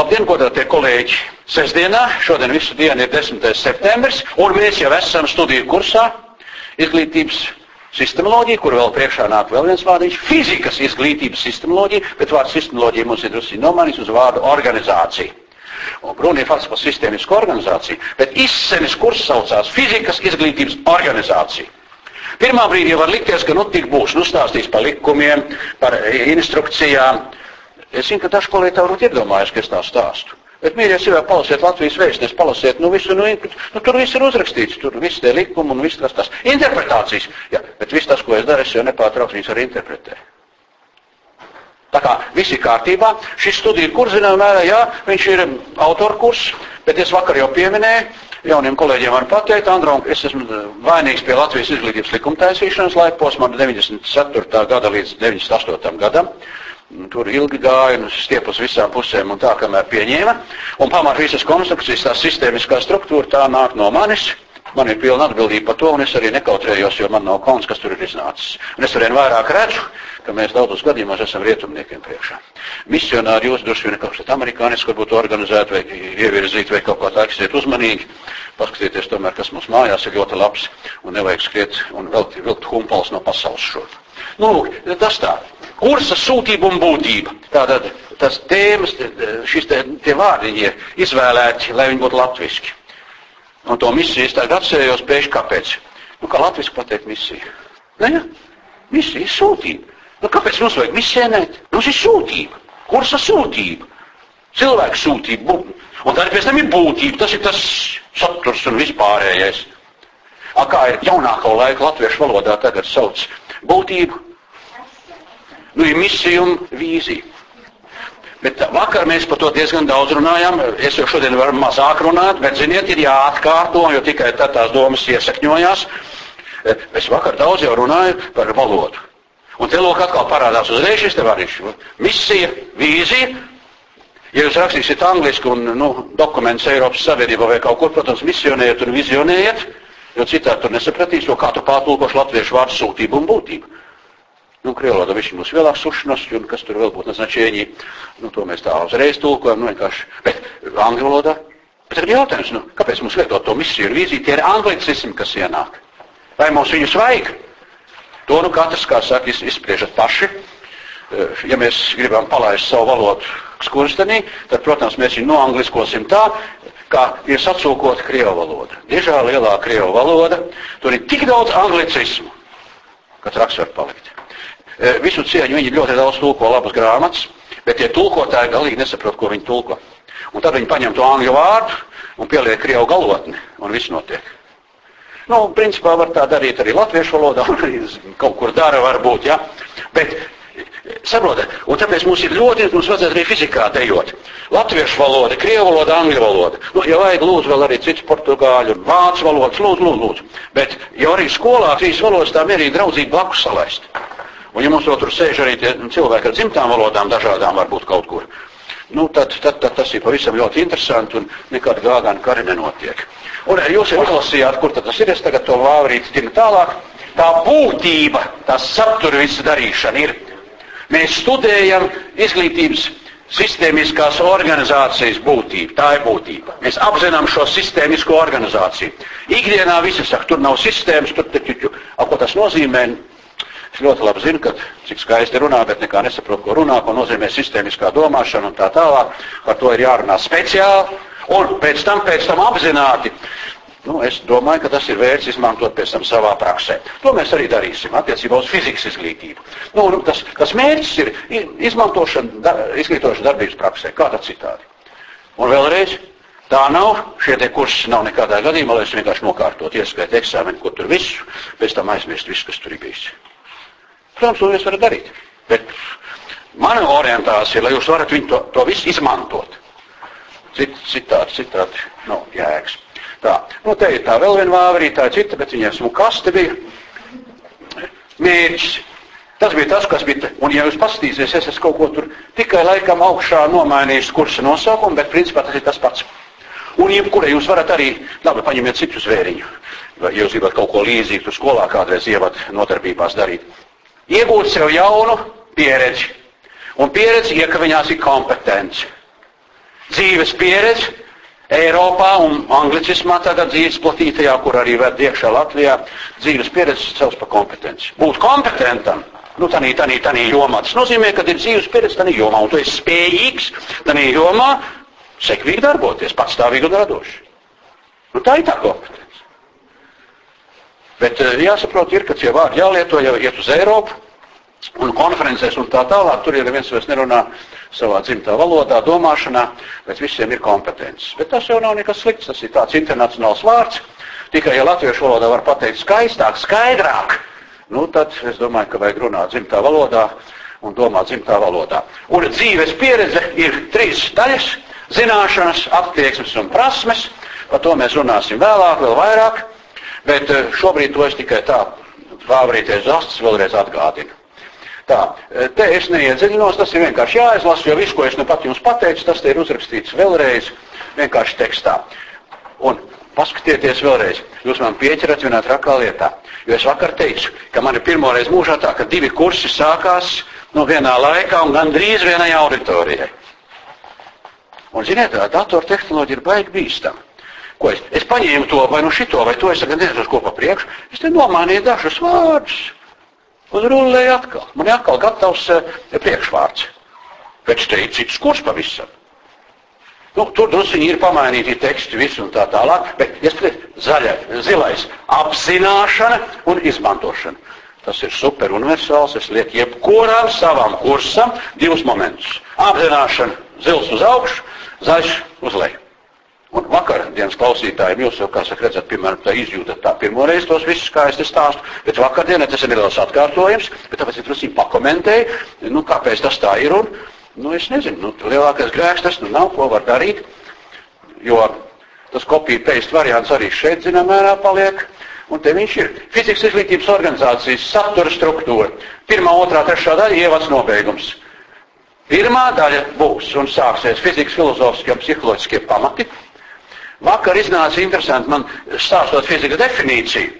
Labdien, godātie kolēģi! Sestdienā, šodien visu dienu ir 10. septembris, un mēs jau esam studiju kursā izglītības sistemoloģija, kur vēl priekšā nāk vēl viens vārdiņš - fizikas izglītības sistemoloģija, bet vārds sistemoloģija mums ir drusku nomainīts uz vārdu organizācija. Un runa ir faktiski par sistēmisku organizāciju, bet izsenis kurs saucās fizikas izglītības organizācija. Pirmā brīdī var likties, ka nu tik būs, nu stāstīs par likumiem, par instrukcijām, Es zinu, ka daži kolēģi tā varbūt iedomājas, ka es tā stāstu. Bet, mīļie cilvēki, palasiet Latvijas vēstnes, palasiet, nu, visu, nu, nu, tur viss ir uzrakstīts, tur viss tie likumi un viss tas, tas interpretācijas. Jā, bet viss tas, ko es daru, es jau nepārtraukti viņus arī interpretēju. Tā kā viss ir kārtībā, šis studiju kurs, zinām, mērā, jā, viņš ir autorkurs, bet es vakar jau pieminēju, jauniem kolēģiem var pateikt, Androm, es esmu vainīgs pie Latvijas izglītības likuma taisīšanas laika posmā no 94. gada līdz 98. gadam. Tur ilgi gāja un stiep uz visām pusēm un tā, kamēr pieņēma. Un pamat visas konstrukcijas, tā sistēmiskā struktūra, tā nāk no manis. Man ir pilna atbildība par to, un es arī nekautrējos, jo man nav kauns, kas tur ir iznācis. Un es arvien vairāk redzu, ka mēs daudzos gadījumos esam rietumniekiem priekšā. Misionāri jūs droši vien kaut kas amerikānisks varbūt organizēt vai ievirzīt vai kaut kā tā, esiet uzmanīgi. Paskatieties tomēr, kas mums mājās ir ļoti labs un nevajag skriet un vilkt, humpals no pasaules šur. Nu, lūk, tas tā kursa sūtība un būtība. Tātad tas tēmas, šis te, tie vārdiņi ir izvēlēti, lai viņi būtu latviski. Un to misiju es tagad atcerējos pēkšņi kāpēc. Nu, kā latviski pateikt misiju? Ne, ja? Misija ir sūtība. Nu, kāpēc mums vajag misēnēt? Mums ir sūtība. Kursa sūtība. Cilvēku sūtība. Un tad pēc tam ir būtība. Tas ir tas saturs un vispārējais. A, kā ir jaunāko laiku latviešu valodā tagad sauc būtību, Nu, ir misija un vīzija. Bet vakar mēs par to diezgan daudz runājām. Es jau šodien varu mazāk runāt, bet, ziniet, ir jāatkārto, jo tikai tad tās domas iesakņojās. Es vakar daudz jau runāju par valodu. Un te lūk atkal parādās uzreiz šis te variņš. Misija, vīzija. Ja jūs rakstīsiet angliski un nu, dokumentus Eiropas Savienībā vai kaut kur, protams, misionējiet un vizionējiet, jo citādi tur nesapratīs, jo kā tu pārtulkoši latviešu vārdu sūtību un būtību. Nu, Krievlodā viņš mums vēlāk sušanas, un kas tur vēl būtu značēņi, nu, to mēs tā uzreiz tulkojam, nu, vienkārši. Bet angļu valodā, bet tagad jautājums, nu, kāpēc mums lietot to misiju un vīziju, tie ir anglicismi, kas ienāk. Vai mums viņus vajag? To, nu, katrs, kā saka, izspriežat paši. Eh, ja mēs gribam palaist savu valodu skurstenī, tad, protams, mēs viņu noangliskosim tā, kā ir sacūkota Krievu valoda. Dižā lielā Krievu valoda, tur ir tik daudz anglicismu, ka traks var palikt. Eh, visu cieņu viņi ļoti daudz tulko labas grāmatas, bet tie tulkotāji galīgi nesaprot, ko viņi tulko. Un tad viņi paņem to angļu vārdu un pieliek krievu galotni, un viss notiek. Nu, principā var tā darīt arī latviešu valodā, un arī kaut kur dara varbūt, ja. Bet, saprotat, un tāpēc mums ir ļoti, mums vajadzētu arī fizikā dejot. Latviešu valoda, krievu valoda, angļu valoda. Nu, ja vajag, lūdzu, vēl arī cits portugāļu, vācu valodas, lūdzu, lūdzu, lūdzu. Bet, ja arī skolā trīs valodas tā mierīgi draudzīgi blakus salaist. Un ja mums vēl tur sēž arī tie cilvēki ar dzimtām valodām dažādām varbūt kaut kur, nu, tad, tad, tad tas ir pavisam ļoti interesanti un nekāda gāgāna kari nenotiek. Un jūs jau izlasījāt, kur tad tas ir, es tagad to vāvrīt tina tālāk. Tā būtība, tā satura visa darīšana ir. Mēs studējam izglītības sistēmiskās organizācijas būtību. Tā ir būtība. Mēs apzinām šo sistēmisko organizāciju. Ikdienā visi saka, tur nav sistēmas, tur taču, ko tas nozīmē, Es ļoti labi zinu, ka cik skaisti runā, bet nekā nesaprotu, ko runā, ko nozīmē sistēmiskā domāšana un tā tālāk. Par to ir jārunā speciāli un pēc tam, pēc tam apzināti. Nu, es domāju, ka tas ir vērts izmantot pēc tam savā praksē. To mēs arī darīsim attiecībā uz fizikas izglītību. Nu, nu, tas, tas mērķis ir izmantošana, da, izglītošana darbības praksē, kādā citādi. Un vēlreiz, tā nav, šie te kursi nav nekādā gadījumā, lai es vienkārši nokārtot, ieskait eksāmenu, ko tur visu, pēc tam aizmirst visu, kas tur ir bijis. Protams, to jūs varat darīt. Bet mana orientācija lai jūs varat to, to visu izmantot. Cit, citādi, citādi, nu, jēgas. Tā, nu, te ir tā vēl viena vāverī, tā ir cita, bet viņai esmu kaste bija. Mērķis. Tas bija tas, kas bija. Un, ja jūs paskatīsieties, es esmu kaut ko tur tikai laikam augšā nomainījis kursa nosaukumu, bet principā tas ir tas pats. Un jebkura jūs varat arī, labi, paņemiet citu zvēriņu. Ja jūs gribat kaut ko līdzīgu, tur skolā kādreiz ievad nodarbībās darīt iegūt sev jaunu pieredzi. Un pieredzi ieka viņās ir kompetence. dzīves pieredze Eiropā un anglicismā tagad dzīves platītajā, kur arī ved iekšā Latvijā, dzīves pieredze cels par kompetenci. Būt kompetentam, nu tanī, tanī, tanī jomā, tas nozīmē, ka ir dzīves pieredze tanī jomā, un tu esi spējīgs tanī jomā sekvīgi darboties, patstāvīgi un radoši. Nu, tā ir tā kompetence. Bet eh, jāsaprot, ir, ka tie vārdi jālieto, jau iet uz Eiropu, un konferencēs un tā tālāk. Tur ir viens vairs nerunā savā dzimtā valodā, domāšanā, bet visiem ir kompetences. Bet tas jau nav nekas slikts, tas ir tāds internacionāls vārds. Tikai, ja latviešu valodā var pateikt skaistāk, skaidrāk, nu tad es domāju, ka vajag runāt dzimtā valodā un domāt dzimtā valodā. Un dzīves pieredze ir trīs daļas - zināšanas, attieksmes un prasmes. Par to mēs runāsim vēlāk, vēl vairāk. Bet eh, šobrīd to es tikai tā favorītais zastas vēlreiz atgādinu. Tā, eh, te es neiedziļinos, tas ir vienkārši jāizlasa, jo viss, ko es nu pat jums pateicu, tas te ir uzrakstīts vēlreiz vienkārši tekstā. Un paskatieties vēlreiz, jūs man pieķerat vienā trakā lietā. Jo es vakar teicu, ka man ir pirmoreiz mūžā tā, ka divi kursi sākās no vienā laikā un gandrīz vienai auditorijai. Un, ziniet, tā datortehnoloģija ir baigi bīstama. Ko es? Es paņēmu to vai nu šito, vai to es tagad nezinu, ko pa priekšu. Es te nomainīju dažus vārdus. Un rullēju atkal. Man ir atkal gatavs uh, priekšvārds. Pēc te ir cits kurs pavisam. Nu, tur druskuļi ir pamainīti teksti, visu un tā tālāk, bet ieskatīt, zaļai, zilais - apzināšana un izmantošana. Tas ir super universāls. Es lieku jebkuram savam kursam divus momentus. Apzināšana, zils uz augšu, zaļš uz leju. Un vakardienas klausītājiem jūs jau, kā saka, redzat, piemēram, tā izjūtat tā pirmo reizi tos visus, kā es te stāstu, bet vakardienā tas ir neliels atkārtojums, bet tāpēc es drusku pakomentēju, nu, kāpēc tas tā ir, un, nu, es nezinu, nu, lielākais grēks tas, nu, nav, ko var darīt, jo tas kopija paste variants arī šeit, zinām, mērā paliek, un te viņš ir. Fizikas izglītības organizācijas satura struktūra. Pirmā, otrā, trešā daļa ievads nobeigums. Pirmā daļa būs un sāksies fizikas filozofiskie un psiholoģiskie pamati, Vakar iznāca interesanti man stāstot fizikas definīciju.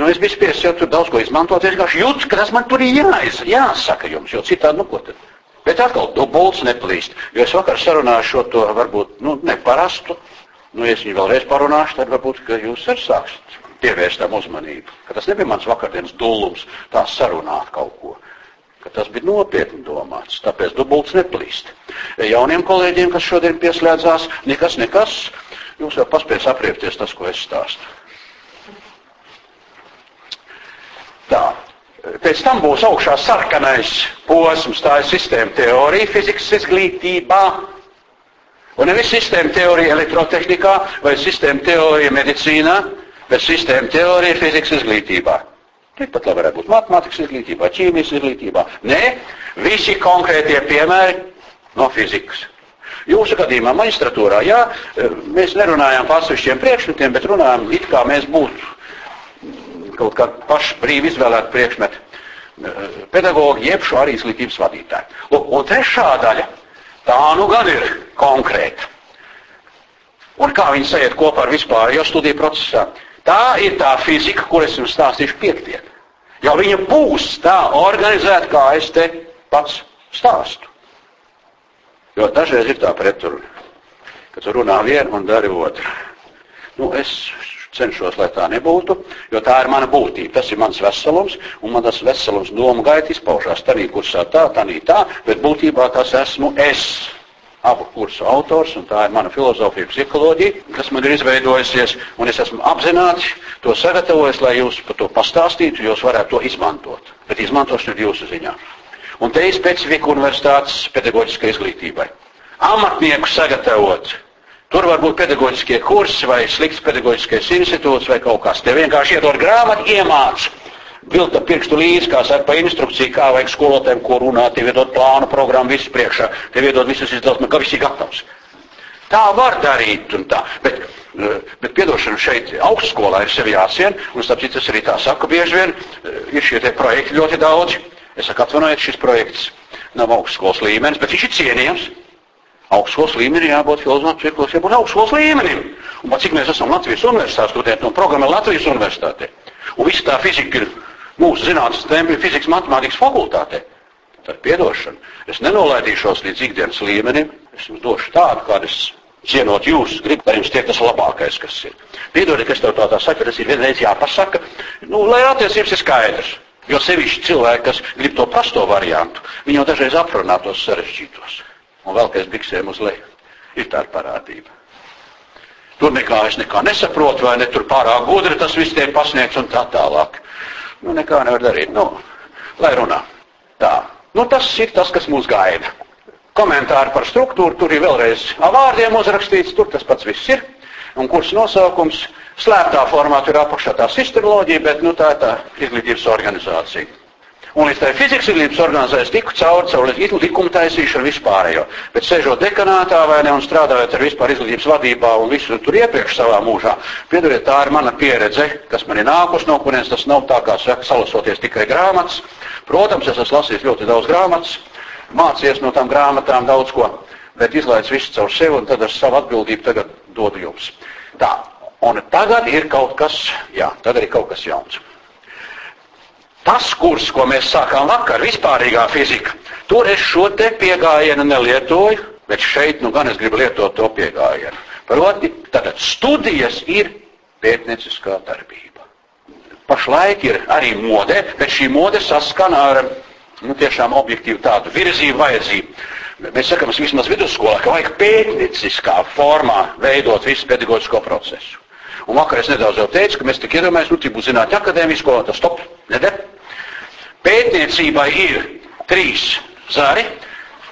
Nu, es biju spiests jau tur daudz ko izmantot. Es vienkārši jūtu, ka tas man tur ir jāiz, jāsaka jums, jo citādi, nu, ko tad? Bet atkal, dubults neplīst. Jo es vakar sarunāju šo to varbūt, nu, neparastu. Nu, ja es viņu vēlreiz parunāšu, tad varbūt, ka jūs arī sāksiet pievērst tam uzmanību. Ka tas nebija mans vakardienas dullums, tā sarunāt kaut ko. Ka tas bija nopietni domāts, tāpēc dubults neplīst. Jauniem kolēģiem, kas šodien pieslēdzās, nekas, nekas, Jūs jau paspējat apriepties tas, ko es stāstu. Tā. Pēc tam būs augšā sarkanais posms, tā ir sistēma teorija fizikas izglītībā. Un nevis sistēma teorija elektrotehnikā vai sistēma teorija medicīnā, bet sistēma teorija fizikas izglītībā. Tikpat labi varētu būt matemātikas izglītībā, ķīmijas izglītībā. Nē, visi konkrētie piemēri no fizikas. Jūsu gadījumā maģistratūrā, jā, mēs nerunājām par atsevišķiem priekšmetiem, bet runājām it kā mēs būtu kaut kā paši brīvi izvēlēti priekšmeti pedagogi, jeb šo arī izglītības vadītāji. Lūk, un trešā daļa, tā nu gan ir konkrēta. Un kā viņi sajiet kopā ar vispārējo studiju procesā? Tā ir tā fizika, kur es jums stāstīšu piekdien. Jo viņa būs tā organizēta, kā es te pats stāstu. Jo dažreiz ir tā pretruna, ka tu runā vienu un dari otru. Nu, es cenšos, lai tā nebūtu, jo tā ir mana būtība. Tas ir mans veselums, un man tas veselums domu gaita izpaužās. Tā kursā tā, tā, tā, bet būtībā tas esmu es. Abu kursu autors, un tā ir mana filozofija, psiholoģija, kas man ir izveidojusies, un es esmu apzināti to sagatavojis, lai jūs par to pastāstītu, jūs varētu to izmantot. Bet izmantošana ir jūsu ziņā. Un te ir specifika universitātes pedagoģiskai izglītībai. Amatnieku sagatavot. Tur var būt pedagoģiskie kursi vai slikts pedagoģiskais institūts vai kaut kas. Te vienkārši iedod grāmatu, iemāc. Vilta pirkstu līdzi, kā saka, pa instrukciju, kā vajag skolotēm, ko runāt, tev iedod plānu, programmu, visu priekšā, tev iedod visus izdevums, ka viss ir gatavs. Tā var darīt un tā. Bet, eh, bet piedošana šeit augstskolā ir sevi jāsien, un starp citu es arī tā saku bieži vien, eh, ir šie te projekti ļoti daudzi. Es saku, atvainojiet, šis projekts nav augstskolas līmenis, bet viņš ir cienījams. Augstskolas līmenī jābūt filozofijas ciklos, jābūt augstskolas līmenim. Un pat cik mēs esam Latvijas universitātes studenti, un programma Latvijas universitātē. Un viss tā fizika ir mūsu zinātnes tēma, fizikas matemātikas fakultātē. Tad piedošana. Es nenolaidīšos līdz ikdienas līmenim, Es jums došu tādu, kādu es cienot jūs, gribu, lai jums tiek tas labākais, kas ir. Piedodiet, ka es tev tā tā saku, tas ir vienreiz jāpasaka, nu, lai attiecības ir skaidrs. Jo sevišķi cilvēki, kas grib to prasto variantu, viņi jau dažreiz aprunā tos sarežģītos. Un vēl, ka es biksēm uz leju. Ir tāda parādība. Tur nekā es nekā nesaprotu, vai ne tur pārāk gudri tas viss tiek pasniegts un tā tālāk. Nu, nekā nevar darīt. Nu, lai runā. Tā. Nu, tas ir tas, kas mūs gaida komentāri par struktūru, tur ir vēlreiz vārdiem uzrakstīts, tur tas pats viss ir. Un kurš nosaukums slēptā formā tur apakšā tā sistemoloģija, bet nu, tā ir tā izglītības organizācija. Un līdz tai fizikas izglītības organizācijas tiku cauri caur likuma taisīšanu vispārējo. Bet sēžot dekanātā vai ne un strādājot ar vispār izglītības vadībā un visu tur iepriekš savā mūžā, piedodiet, tā ir mana pieredze, kas man ir nākus no kurienes tas nav tā kā salasoties tikai grāmatas. Protams, es esmu lasījis ļoti daudz grāmatas, mācies no tām grāmatām daudz ko, bet izlaiž visu caur sevi un tad ar savu atbildību tagad dodu jums. Tā, un tagad ir kaut kas, jā, tagad ir kaut kas jauns. Tas kurs, ko mēs sākām vakar, vispārīgā fizika, tur es šo te piegājienu nelietoju, bet šeit nu gan es gribu lietot to piegājienu. Proti, tātad studijas ir pētnieciskā darbība. Pašlaik ir arī mode, bet šī mode saskana ar nu, tiešām objektīvi tādu virzību, vajadzību. Mēs sakām, vismaz vidusskolā, ka vajag pētnieciskā formā veidot visu pedagoģisko procesu. Un vakar es nedaudz jau teicu, ka mēs tik iedomājamies, nu, tik būs zinātņu akadēmisko, tas stop, neder. Pētniecībai ir trīs zari.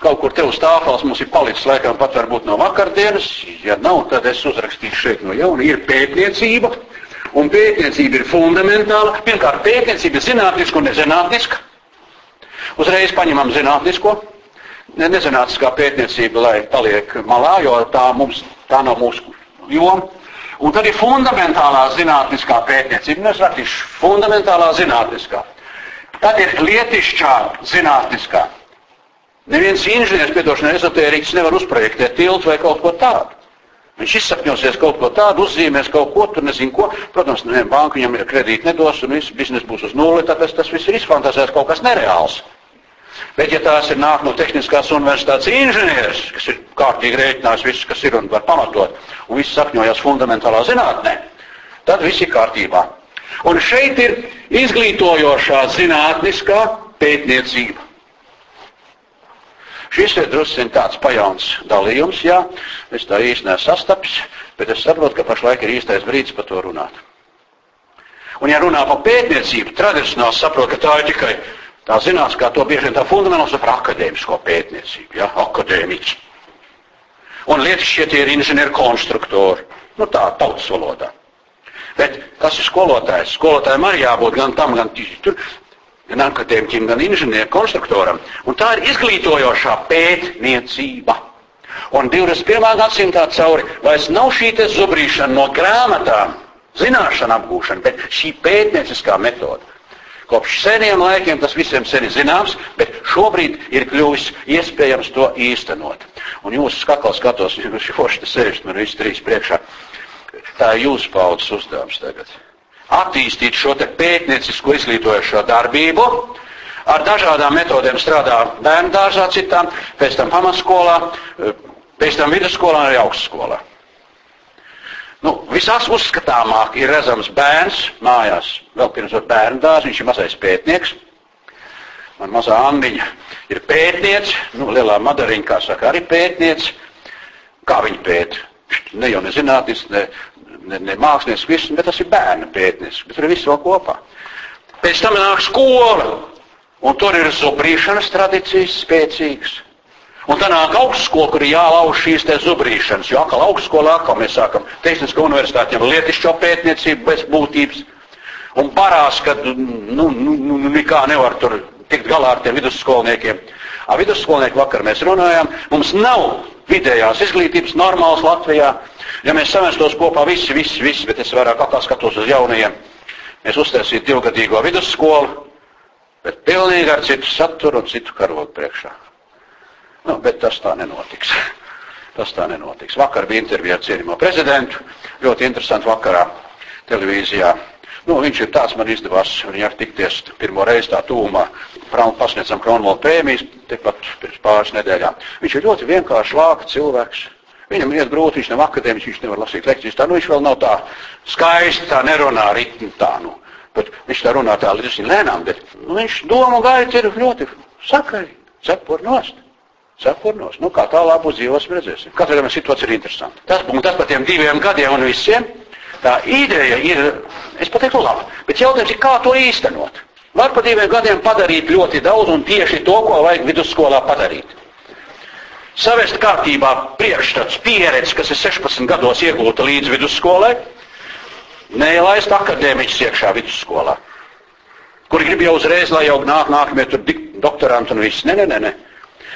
Kaut kur te uz tāfels mums ir palicis laikam pat varbūt no vakardienas. Ja nav, tad es uzrakstīšu šeit no jauna. Ir pētniecība, un pētniecība ir fundamentāla. Pirmkārt, pētniecība ir zinātniska un nezinātniska. Uzreiz paņemam zinātnisko, ne, nezinātniskā pētniecība, lai paliek malā, jo tā, mums, tā nav mūsu joma. Un tad ir fundamentālā zinātniskā pētniecība. Nu, es rakstīšu fundamentālā zinātniskā. Tad ir lietišķā zinātniskā. Neviens inženieris, piedošanai ezotēriķis nevar uzprojektēt tiltu vai kaut ko tādu. Viņš izsapņosies kaut ko tādu, uzzīmēs kaut ko, tur nezinu ko. Protams, nevienam banku viņam kredīti nedos un viss biznes būs uz nulli, tāpēc tas viss ir izfantazēts kaut kas nereāls. Bet, ja tās ir nāk no Tehniskās universitātes inženieris, kas ir kārtīgi rēķinājis visu, kas ir un var pamatot, un viss sakņojas fundamentālā zinātnē, tad viss ir kārtībā. Un šeit ir izglītojošā zinātniskā pētniecība. Šis ir drusku tāds pajauns dalījums, jā, es tā īsti nesastapis, bet es saprotu, ka pašlaik ir īstais brīdis par to runāt. Un ja runā par pētniecību, tradicionāli saprot, ka tā ir tikai Tā zinās, kā to bieži vien tā fundamentāli par akadēmisko pētniecību, ja, akadēmiķi. Un lietas šie tie ir inženieri konstruktori, nu tā, tautas valodā. Bet kas ir skolotājs? Skolotājiem arī jābūt gan tam, gan tur, gan akadēmiķim, gan inženieru konstruktoram. Un tā ir izglītojošā pētniecība. Un 21. gadsimtā cauri vairs nav šī zubrīšana no grāmatām, zināšana apgūšana, bet šī pētnieciskā metode. Kopš seniem laikiem tas visiem sen ir zināms, bet šobrīd ir kļuvis iespējams to īstenot. Un jūsu skakla skatos, jūs te sēžat man visi trīs priekšā. Tā ir jūsu paudzes uzdevums tagad. Attīstīt šo te pētniecisko izglītojošo darbību, ar dažādām metodēm strādā bērnu dārzā, citām, pēc tam pamatskolā, pēc tam vidusskolā un arī augstskolā. Nu, visās uzskatāmāk ir redzams bērns mājās. Vēl pirms ar bērnu dārzu viņš ir mazais pētnieks. Man mazā Anniņa ir pētniece, nu, lielā madariņa, kā saka, arī pētniece. Kā viņa pēta? Ne jau nezinātnis, ne, ne, ne mākslinieks, viss, bet tas ir bērna pētnieks. Bet ir viss vēl kopā. Pēc tam nāk skola, un tur ir zubrīšanas tradīcijas spēcīgas. Un tā nāk augstskola, kur ir jālauž šīs te zubrīšanas, jo atkal augstskolā atkal mēs sākam tehnisko universitāti, jau lietišķo pētniecību bez būtības. Un parās, ka nu, nu, nu, nu nekā nevar tur tikt galā ar tiem vidusskolniekiem. Ar vidusskolnieku vakar mēs runājām, mums nav vidējās izglītības normāls Latvijā. Ja mēs samestos kopā visi, visi, visi, bet es vairāk atkal skatos uz jaunajiem, mēs uztaisītu divgadīgo vidusskolu, bet pilnīgi ar citu saturu un citu karogu priekšā. Nu, bet tas tā nenotiks. Tas tā nenotiks. Vakar bija intervija ar cienījamo prezidentu. Ļoti interesanti vakarā televīzijā. Nu, viņš ir tāds, man izdevās viņu ar tikties pirmo reizi tā tūmā. Pasniedzam Kronvalda prēmijas, tepat pirms pāris nedēļām. Viņš ir ļoti vienkāršs lāka cilvēks. Viņam iet grūti, viņš nav akadēmiķis, viņš nevar lasīt lekcijas. Tā, nu, viņš vēl nav tā skaisti, tā nerunā ritmi tā, nu. Bet viņš tā runā tā līdz lēnām, bet nu, viņš domu gaita ir ļoti sakaļ, cepur nost. Cepur nost. Nu, kā tālāk būs dzīvos, redzēsim. Katrā gadījumā situācija ir interesanta. Tas, un tas par tiem diviem gadiem un visiem, tā ideja ir, es pateiktu, labi. Bet jautājums ir, kā to īstenot? Var par diviem gadiem padarīt ļoti daudz un tieši to, ko vajag vidusskolā padarīt savest kārtībā priekšstats, pieredzi, kas ir 16 gados iegūta līdz vidusskolai, neielaist akadēmiķus iekšā vidusskolā, kuri grib jau uzreiz, lai jau nāk nākamie tur doktoranti un viss. Nē, nē, nē. nē.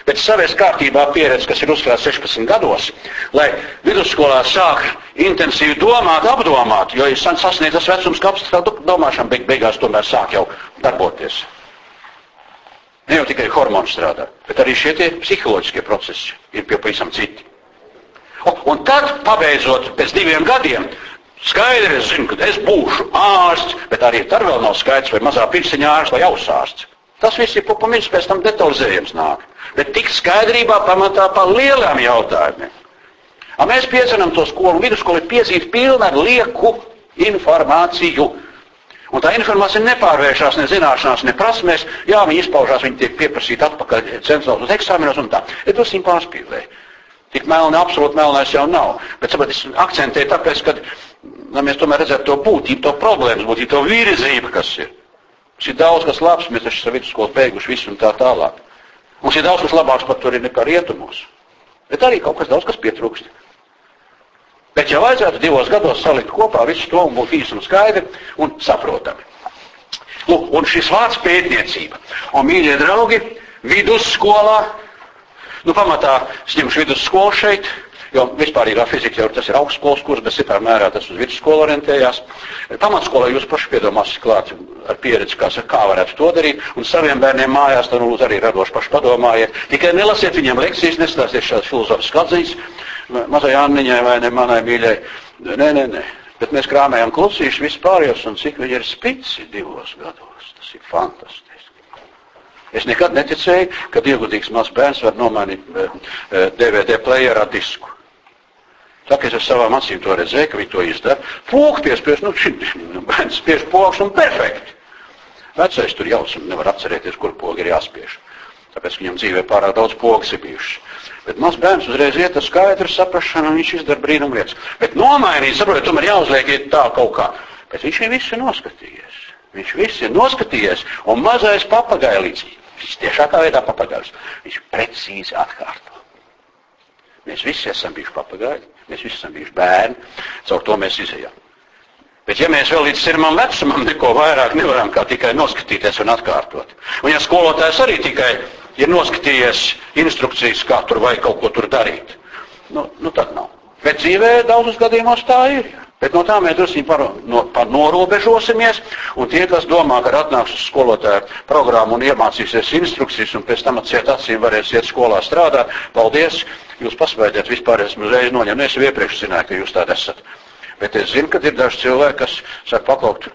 Bet savest kārtībā pieredzi, kas ir uzkrāta 16 gados, lai vidusskolā sāk intensīvi domāt, apdomāt, jo ir sasniedzis vecums, ka apstrādā domāšana beig beigās tomēr sāk jau darboties. Ne jau tikai hormoni strādā, bet arī šie psiholoģiskie procesi ir pavisam citi. Un tad, pabeidzot pēc diviem gadiem, skaidri es zinu, ka es būšu ārsts, bet arī tad vēl nav skaidrs, vai mazā pirkstiņa ārsts vai ausārsts. Tas viss ir pamīgs, pēc tam detalizējums nāk. Bet tik skaidrībā pamatā par lielām jautājumiem. A mēs piecinām to skolu, vidusskolu ir piezīta pilna ar lieku informāciju. Un tā informācija nepārvēršas ne zināšanās, ne prasmēs. Jā, viņi izpaužās, viņi tiek pieprasīti atpakaļ centrālos eksāmenos un tā. Es to simt pārspīlēju. Tik melni, absolūti melnais jau nav. Bet sabat, es akcentēju tāpēc, ka lai mēs tomēr redzētu to būtību, to problēmas būtību, to virzību, kas ir. Mums ir daudz kas labs, mēs taču esam vidusskolu beiguši visu un tā tālāk. Mums ir daudz kas labāks pat tur ir nekā rietumos. Bet arī kaut kas daudz kas pietrūkst. Bet ja vajadzētu divos gados salikt kopā visu to un būt īsi un skaidri un saprotami. Lūk, un šis vārds pētniecība. Un, mīļie draugi, vidusskolā, nu pamatā es ņemšu vidusskolu šeit, jo vispārīgā fizika jau tas ir augstskolas kurs, bet citā mērā tas uz vidusskolu orientējās. Pamatskolā jūs paši piedomāsiet klāt ar pieredzi, kā, kā varētu to darīt, un saviem bērniem mājās, tad lūdzu arī radoši paši padomājiet. Tikai nelasiet viņiem lekcijas, nestāstiet šādas filozofiskas atziņas, mazai Anniņai vai ne manai mīļai. Nē, nē, nē. Bet mēs krāmējam klusīši vispārējos, un cik viņi ir spici divos gados. Tas ir fantastiski. Es nekad neticēju, ka ieguldīgs mazs bērns var nomainīt DVD eh, playeru ar disku. Tā kā es ar savām acīm to redzēju, ka viņi to izdara, pogu piespiež, nu, šim nu, bērns spiež pogas un perfekti. Vecais tur jauc un nevar atcerēties, kur pogi ir jāspiež. Tāpēc viņam dzīvē pārāk daudz pogas ir bijušas. Bet mazs bērns uzreiz iet ar skaidru saprašanu, un viņš izdara brīnumu lietas. Bet nomainīt, saprotiet, tomēr jāuzliek tā kaut kā. Bet viņš jau visu ir noskatījies. Viņš visu ir noskatījies, un mazais papagailīts, viņš tiešākā veidā papagailis, viņš precīzi atkārto. Mēs visi esam bijuši papagaili, mēs visi esam bijuši bērni, caur to mēs izējām. Bet ja mēs vēl līdz sirmam vecumam neko vairāk nevaram kā tikai noskatīties un atkārtot. Un ja skolotājs arī tikai ir noskatījies instrukcijas, kā tur vai kaut ko tur darīt. Nu, nu tad nav. Bet dzīvē daudzos gadījumos tā ir. Bet no tā mēs drusku par, no, par norobežosimies, un tie, kas domā, ka atnāks uz skolotāju programmu un iemācīsies instrukcijas, un pēc tam atsiet acīm varēs iet skolā strādāt, paldies, jūs pasvaidiet vispār, esmu uzreiz noņem, nu, es jau iepriekš zināju, ka jūs tādi esat. Bet es zinu, ka ir daži cilvēki, kas saka, paklaut,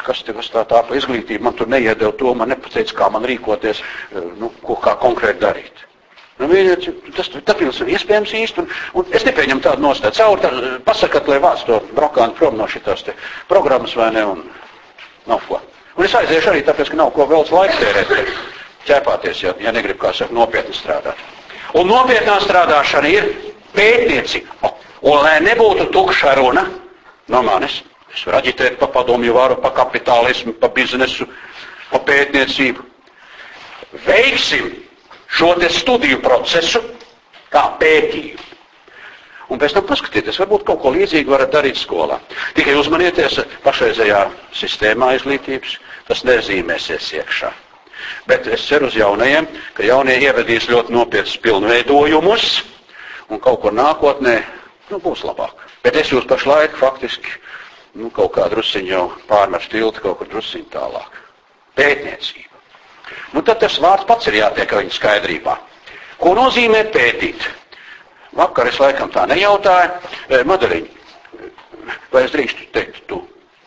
kas tev tā tā pa izglītību, man tur neiedeva to, man nepateica, kā man rīkoties, eh, nu, ko kā konkrēti darīt. Nu, vienot, tas tāpēc ir iespējams īsti, un, un es nepieņemu tādu nostāju. Caur tā, pasakat, lai vāc to brokānu prom no šitās te programmas vai ne, un nav ko. Un es aiziešu arī tāpēc, ka nav ko vēl laiku tērēt, ķēpāties, ja, ja negrib, kā saka, nopietni strādāt. Un nopietnā strādāšana ir pētniecība. Un lai nebūtu tukša runa no manis, Es varu aģitēt pa padomju varu, pa kapitālismu, pa biznesu, pa pētniecību. Veiksim šo te studiju procesu kā pētījumu. Un pēc tam paskatieties, varbūt kaut ko līdzīgu varat darīt skolā. Tikai uzmanieties pašreizējā sistēmā izglītības, tas nezīmēsies iekšā. Bet es ceru uz jaunajiem, ka jaunie ievedīs ļoti nopietnus pilnveidojumus un kaut kur nākotnē nu, būs labāk. Bet es jūs pašlaik faktiski nu, kaut kā drusciņi jau pārmest tiltu kaut kur drusciņi tālāk. Pētniecība. Nu, tad tas vārds pats ir jātiek viņa skaidrībā. Ko nozīmē pētīt? Vakar es laikam tā nejautāju. E, Madariņ, vai es drīkstu teikt tu?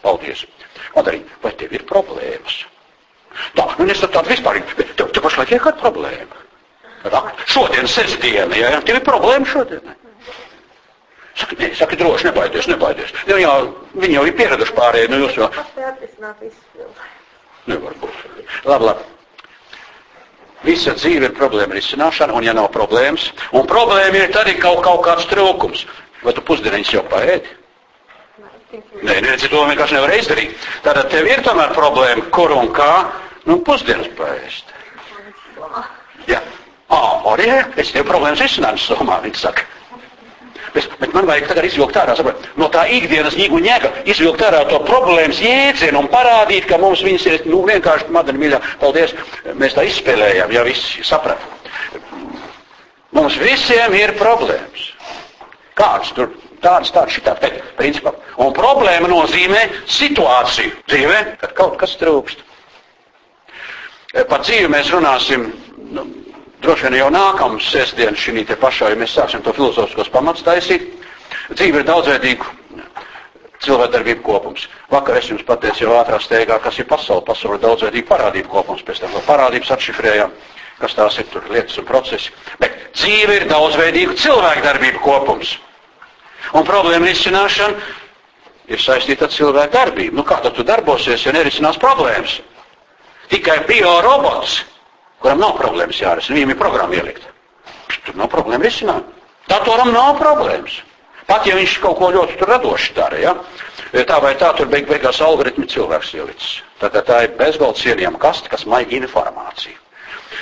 Paldies. Padarīt, vai tev ir problēmas? Tā, nu es tādu vispārīgi, bet tev, tev pašlaik ir kāda problēma. Tā, šodien sestdiena, jā, ja? tev ir problēma šodien. Saka, nē, saka, droši, nebaidies, nebaidies. Nu, jā, viņi jau ir pieraduši pārējie, nu jūs jau. Nevar būt. Labi, labi. Visa dzīve ir problēma risināšana, un ja nav problēmas, un problēma ir tad, kaut, kaut kāds trūkums. Vai tu pusdieniņas jau paēdi? Nē, nē, to vienkārši nevar izdarīt. Tātad tev ir tomēr problēma, kur un kā, nu, pusdienas paēst. Jā. Ā, arī, es tev problēmas risinājumu somā, viņi saka. Bet, bet man vajag tagad izvilkt ārā, saprot, no tā ikdienas ņēgu ņēga, izvilkt ārā to problēmas jēdzienu un parādīt, ka mums viņas ir, nu, vienkārši, madara mīļā, paldies, mēs tā izspēlējām, ja visi saprat. Mums visiem ir problēmas. Kāds tur tāds, tāds, šitāds, bet principā. Un problēma nozīmē situāciju dzīvē, kad kaut kas trūkst. Par dzīvi mēs runāsim, nu, droši vien jau nākamā sestdiena šī te pašā, ja mēs sāksim to filozofiskos pamats taisīt. Dzīve ir daudzveidīga cilvēkdarbību kopums. Vakar es jums pateicu jau ātrā steigā, kas ir pasaule. Pasaule ir daudzveidīga parādību kopums, pēc tam vēl parādības atšifrējām, kas tās ir tur lietas un procesi. Bet dzīve ir daudzveidīga cilvēkdarbību kopums. Un problēma risināšana ir saistīta ar cilvēku darbību. Nu, kā tad tu darbosies, ja nerisinās problēmas? Tikai biorobots, kuram nav problēmas jārisina, viņam ir programma ielikta. Tur nav problēma risināt. Datoram nav problēmas. Pat ja viņš kaut ko ļoti radoši dara, ja? tā vai tā tur beig beigās algoritmi cilvēks ielicis. Tātad tā ir bezgalda cienījama kaste, kas maigi informāciju.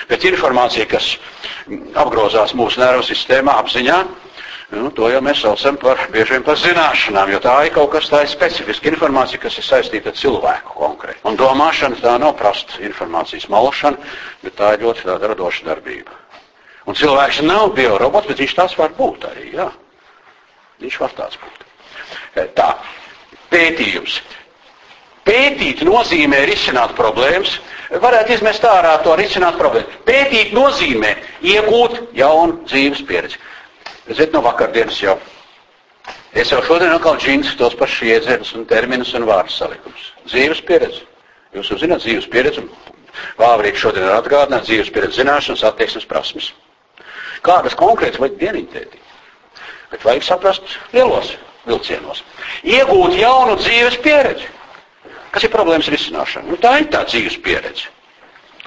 Bet informācija, kas apgrozās mūsu nervu sistēmā apziņā, Nu, to jau mēs saucam par bieži vien par zināšanām, jo tā ir kaut kas tā ir specifiska informācija, kas ir saistīta ar cilvēku konkrēti. Un domāšana tā nav prasta informācijas malšana, bet tā ir ļoti tāda radoša darbība. Un cilvēks nav biorobots, bet viņš tās var būt arī, jā. Viņš var tāds būt. E, tā, pētījums. Pētīt nozīmē risināt problēmas, varētu izmest ārā to risināt problēmu. Pētīt nozīmē iegūt jaunu dzīves pieredzi. Ziniet, no vakardienas jau. Es jau šodien atkal džins tos pašus iedzienus un terminus un vārdu salikums. Dzīves pieredze. Jūs jau zināt dzīves pieredzi, un Vāvrīt šodien ir atgādināt dzīves pieredzi zināšanas, attieksmes prasmes. Kādas konkrētas vajag dieniņtētī? Bet vajag saprast lielos vilcienos. Iegūt jaunu dzīves pieredzi. Kas ir problēmas risināšana? Nu, tā ir tā dzīves pieredze.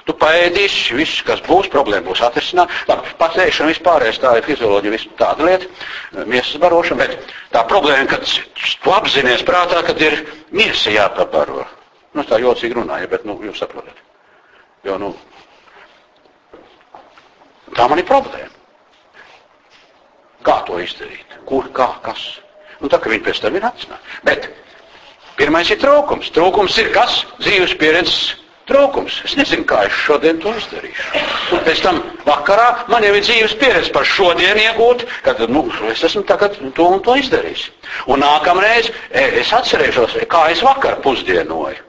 Tu paēdīsi, viss, kas būs, problēma būs atrisināta. Labi, patēšana vispārējais, tā ir fizioloģija, viss tāda lieta, miesas barošana, bet tā problēma, kad tu apzinies prātā, kad ir miesa jāpabaro. Nu, tā jocīgi runāja, bet, nu, jūs saprotat. Jo, nu, tā man ir problēma. Kā to izdarīt? Kur, kā, kas? Nu, tā, ka viņi pēc tam ir atcināti. Bet pirmais ir trūkums. Trūkums ir kas? Dzīves pieredzes trūkums. Es nezinu, kā es šodien to izdarīšu. Un pēc tam vakarā man jau ir dzīves pieredze par šodien iegūt, kad nu, es esmu tagad to un to izdarījis. Un nākamreiz e, es atcerēšos, kā es vakar pusdienoju.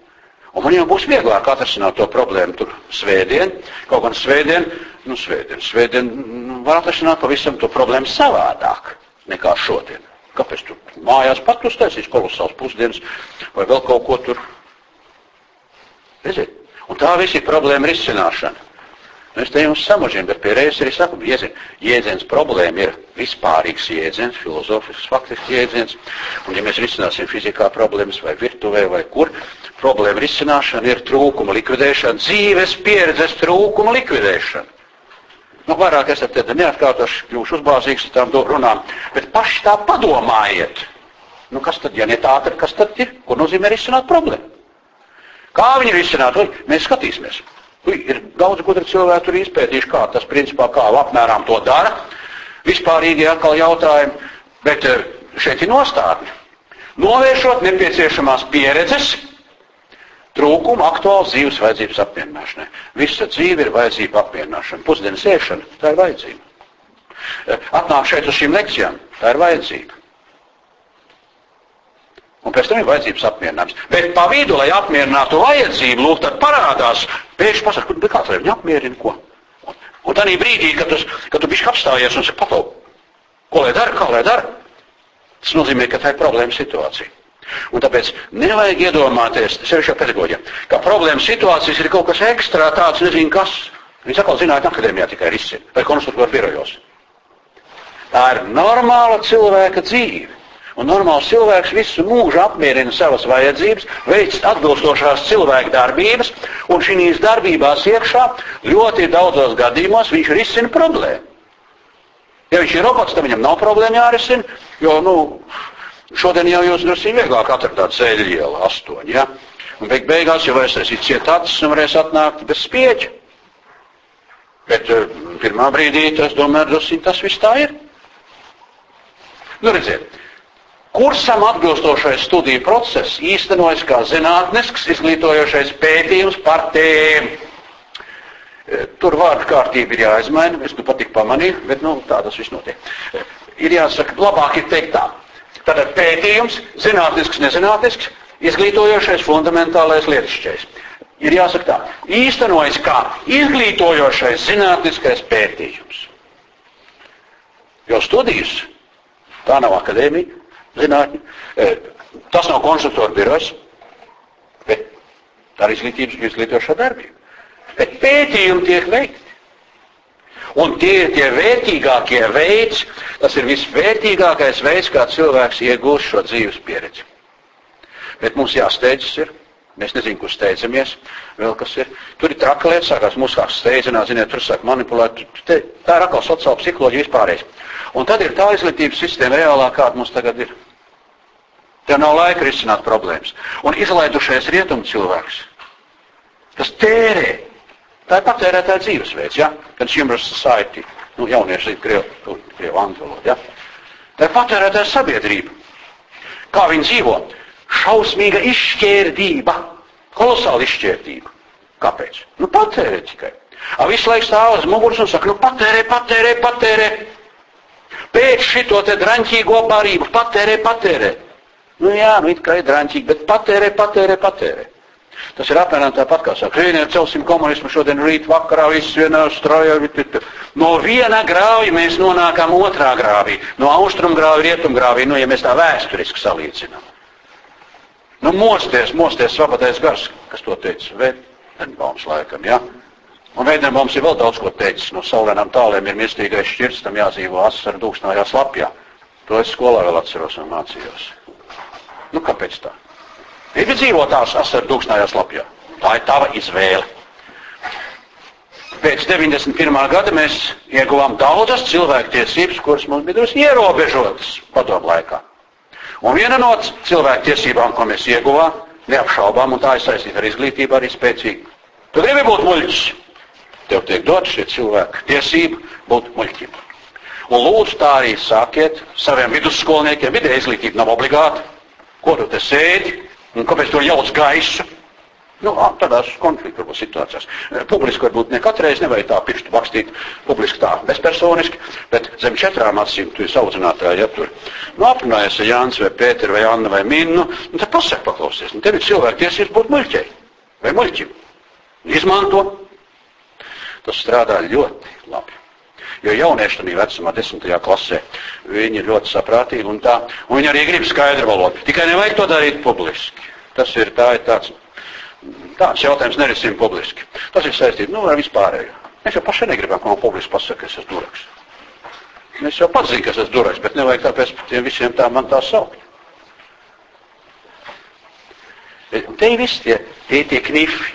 Un man jau būs vieglāk atrisināt to problēmu tur svētdien, kaut gan svētdien, nu svētdien, svētdien nu, var atrisināt pavisam to problēmu savādāk nekā šodien. Kāpēc tu mājās pat uztaisīs kolosāls pusdienas vai vēl kaut ko tur? Redziet, Un tā viss ir problēma risināšana. Es te jums samažinu, bet pie reizes arī saku, jēdziens, jēdziens problēma ir vispārīgs jēdziens, filozofisks, faktisks jēdziens. Un ja mēs risināsim fizikā problēmas vai virtuvē vai kur, problēma risināšana ir trūkuma likvidēšana, dzīves pieredzes trūkuma likvidēšana. Nu, vairāk esat te neatkārtoši, kļūšu uzbāzīgs ar tām runām, bet paši tā padomājiet. Nu, kas tad, ja ne tā, tad kas tad ir? Ko nozīmē risināt problēmu? Kā viņi risinātu? Mēs skatīsimies. Ui, ir daudz gudri cilvēki tur izpētījuši, kā tas principā kā apmēram to dara. Vispārīgi atkal jautājumi, bet eh, šeit ir nostādne. Novēršot nepieciešamās pieredzes, trūkumu aktuāls dzīves vajadzības apmierināšanai. Visa dzīve ir vajadzība apmierināšana. Pusdienas ēšana, tā ir vajadzība. Eh, atnāk šeit uz šīm lekcijām, tā ir vajadzība. Un pēc tam ir vajadzības apmierinājums. Bet pa vidu, lai apmierinātu vajadzību, lūk, tad parādās, pēkšņi pasaka, bet kāds lai viņu apmierina, ko? Un, un tā brīdī, kad tu, kad tu bišķi apstājies un saki, patau, ko lai dara, kā lai dara, tas nozīmē, ka tā ir problēma situācija. Un tāpēc nevajag iedomāties, sevišķi pedagoģiem, ka problēma situācijas ir kaut kas ekstra tāds, nezinu kas. Viņi atkal zinātnē akadēmijā tikai risina vai konsultūra birojos. Tā ir normāla cilvēka dzīve. Un normāls cilvēks visu mūžu apmierina savas vajadzības, veic atbilstošās cilvēka darbības, un šīs darbībās iekšā ļoti daudzos gadījumos viņš risina problēmu. Ja viņš ir robots, tad viņam nav problēma jārisina, jo nu, šodien jau jūs drusku vieglāk atradāt ceļu ielu astoņi. Ja? Un beig beigās jau aiztaisīt ciet acis un varēs atnākt bez spieķa. Bet uh, pirmā brīdī tas, domāju, drusku tas viss tā ir. Nu, redziet, kursam atbilstošais studiju process īstenojas kā zinātnisks izglītojošais pētījums par tēmu. E, tur vārdu kārtība ir jāizmaina, es nu patīk pamanīju, bet nu, tā tas viss notiek. E, ir jāsaka, labāk ir teikt tā. Tātad pētījums, zinātnisks, nezinātnisks, izglītojošais, fundamentālais, lietišķais. Ir jāsaka tā, īstenojas kā izglītojošais zinātniskais pētījums. Jo studijas Tā nav akadēmija, zinātņi. E, tas nav konsultāra birojs, bet tā ir izglītības izglītošā darbība. Bet pētījumi tiek veikti. Un tie ir tie vērtīgākie veids, tas ir visvērtīgākais veids, kā cilvēks iegūst šo dzīves pieredzi. Bet mums jāsteidzas ir. Mēs nezinām, kur steidzamies. Vēl kas ir. Tur ir traki lietas, sākās mūsu kā steidzināt, ziniet, tur sāk manipulēt. Te, tā ir atkal sociāla psiholoģija vispārējais. Un tad ir tā izglītības sistēma reālā, kāda mums tagad ir. Tev nav laika risināt problēmas. Un izlaidušais rietumu cilvēks, tas tērē. Tā ir patērētāja dzīvesveids, ja? Consumer society. Nu, jaunieši zina krievu, krievu angļu valodu, ja? Tā ir patērētāja sabiedrība. Kā viņi dzīvo? Šausmīga izšķērdība. Kolosāla izšķērdība. Kāpēc? Nu, patērē tikai. A visu laiku stāv uz muguras un saka, nu, patērē, patērē, patērē. Pēc šito te draņķīgo barību patērē, patērē. Nu jā, nu it kā ir draņķīgi, bet patērē, patērē, patērē. Tas ir apmēram tāpat, kā saka, vieniem celsim komunismu šodien rīt vakarā, viss vienā strojā. No viena grāvja mēs nonākam otrā grāvī. No austrum grāvja, rietum grāvī, nu, ja mēs tā vēsturiski salīdzinām. Nu, mosties, mosties, svabadais gars, kas to teica, Vēdenbaums laikam, jā. Ja? Un Veidenbaums ir vēl daudz ko teicis. No saulēnām tālēm ir mirstīgais šķirts, tam jādzīvo asaru dūksnājā slapjā. To es skolā vēl atceros un mācījos. Nu, kāpēc tā? Gribi dzīvot tās asaru dūksnājā slapjā. Tā ir tava izvēle. Pēc 91. gada mēs ieguvām daudzas cilvēktiesības, kuras mums bija drusku ierobežotas padomu laikā. Un viena no cilvēktiesībām, ko mēs ieguvām, neapšaubām, un tā ir saistīta ar izglītību, arī spēcīgi. Tu gribi būt muļķis? Tev tiek dot šie cilvēki tiesība būt muļķim. Un lūdzu tā arī sākiet saviem vidusskolniekiem. Vidē izglītība nav obligāta. Ko tu te sēdi un kāpēc tu jauc gaisu? Nu, tādās konfliktu situācijās. Publiski varbūt ne katreiz nevajag tā pirkstu bakstīt, publiski tā bezpersoniski, bet zem četrām acīm tu esi audzinātāji, ja tur nu, aprunājies ar Jānis vai Pēteru vai Annu vai Minnu, nu, tad pasaka paklausies. Nu, tev ir cilvēki tiesības būt muļķei vai muļķim. Izmanto Tas strādā ļoti labi. Jo jaunieši tajā vecumā, desmitajā klasē, viņi ir ļoti saprātīgi un tā. Un viņi arī grib skaidru valodu. Tikai nevajag to darīt publiski. Tas ir, tā ir tāds, tāds jautājums nerisim publiski. Tas ir saistīts nu, ar vispārējo. Mēs jau paši negribam, ka man publiski pasaka, ka es esmu duraks. Mēs jau pats zinām, ka es esmu duraks, bet nevajag tāpēc tiem visiem tā man tā saukt. Te ir visi tie, tie, tie knifi.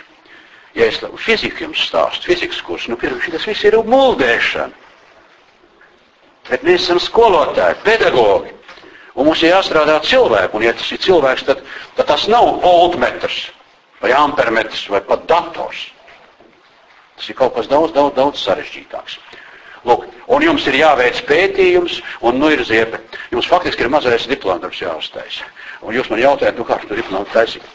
Ja es fiziku jums stāstu, fizikas kursu, nu, pirms tas viss ir muldēšana. Bet mēs esam skolotāji, pedagogi. Un mums ir jāstrādā cilvēku. Un ja tas ir cilvēks, tad, tad tas nav voltmetrs vai ampermetrs vai pat dators. Tas ir kaut kas daudz, daudz, daudz sarežģītāks. Lūk, un jums ir jāveic pētījums, un nu ir ziepe. Jums faktiski ir mazais diplomdarbs jāuztaisa. Un jūs man jautājat, nu kā tu diplomu taisīt?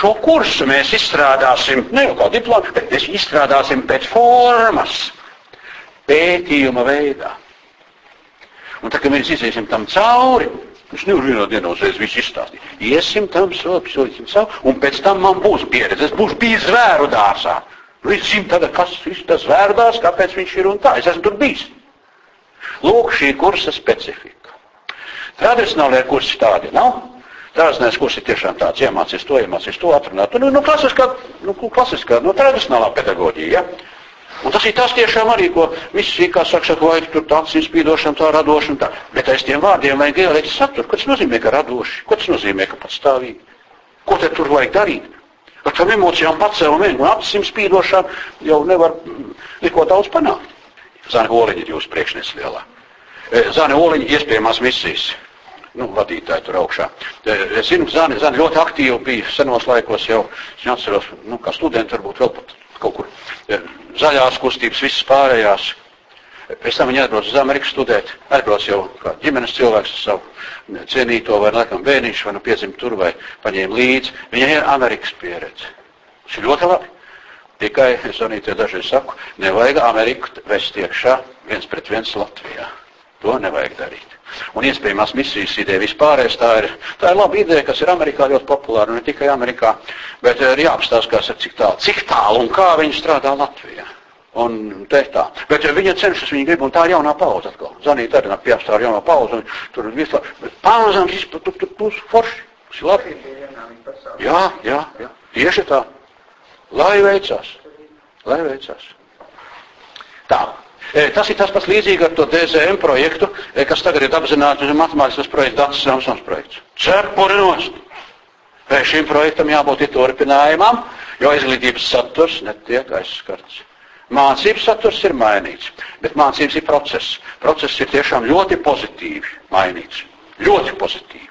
Šo kursu mēs izstrādāsim, ne jau kā diplomu, bet mēs izstrādāsim pēc formas, pētījuma veidā. Un tā kā mēs iziesim tam cauri, es nevaru vienā dienā uzreiz visu izstāstīt. Iesim tam sopi, soļisim savu, un pēc tam man būs pieredze. Es būšu bijis zvēru dārzā. Nu, es zinu tagad, kas ir tas zvēru dārzs, kāpēc viņš ir un tā. Es esmu tur bijis. Lūk, šī kursa specifika. Tradicionālajie kursi tādi nav. Dārznēs kurs ir tiešām tāds, iemācies to, iemācies to atrunāt. Nu, nu, klasiskā, nu, klasiskā, nu, tradicionālā pedagoģija. Ja? Un tas ir tas tiešām arī, ko visi kā saka, saka, vai tur tāds izspīdošana, tā radošana, tā. Bet aiz tiem vārdiem vajag ielikt saturu. Ko tas nozīmē, ka radoši? Ko tas nozīmē, ka patstāvīgi? Ko tad tur vajag darīt? Ar tām emocijām pacēlumiem un acīm spīdošām jau nevar neko daudz panākt. Zana Oliņa ir jūsu priekšnieks lielā. E, Zana Oliņa iespējamās misijas. Nu, vadītāji tur augšā. E, es zinu, ka Zana, Zana ļoti aktīvi bija senos laikos jau, es atceros, nu, kā studenti varbūt vēl pat kaut kur zaļās kustības, visas pārējās. Pēc tam viņi atbrauc uz Ameriku studēt. Atbrauc jau kā ģimenes cilvēks ar savu cienīto vai laikam bērnišu, vai nu piedzimt tur, vai paņēma līdzi. Viņai ir Amerikas pieredze. Tas ir ļoti labi. Tikai, es arī te dažreiz saku, nevajag Ameriku vest iekšā viens pret viens Latvijā. To nevajag darīt. Un iespējamās misijas ideja vispārējais, tā ir, tā ir laba ideja, kas ir Amerikā ļoti populāra, ne tikai Amerikā, bet ir jāapstāsta, cik tālu, cik tālu un kā viņi strādā Latvijā. Un te tā. Bet ja viņa cenšas, viņa grib, un tā ir jaunā paudze atkal. Zanīt arī nāk piestā ar jaunā paudze, un tur ir visu. Bet pamazām viss, tur, tur būs forši. Tas ir labi. Jā, jā, jā. Tieši tā. Lai veicās. Lai veicās. Tā. Tas ir tas pats līdzīgi ar to DZM projektu, kas tagad ir apzināts matemātiskās projekts, datus Samsons projekts. Cepuri nost. Šim projektam jābūt turpinājumam, jo izglītības saturs netiek aizskarts. Mācības saturs ir mainīts, bet mācības ir process. Process ir tiešām ļoti pozitīvi mainīts. Ļoti pozitīvi.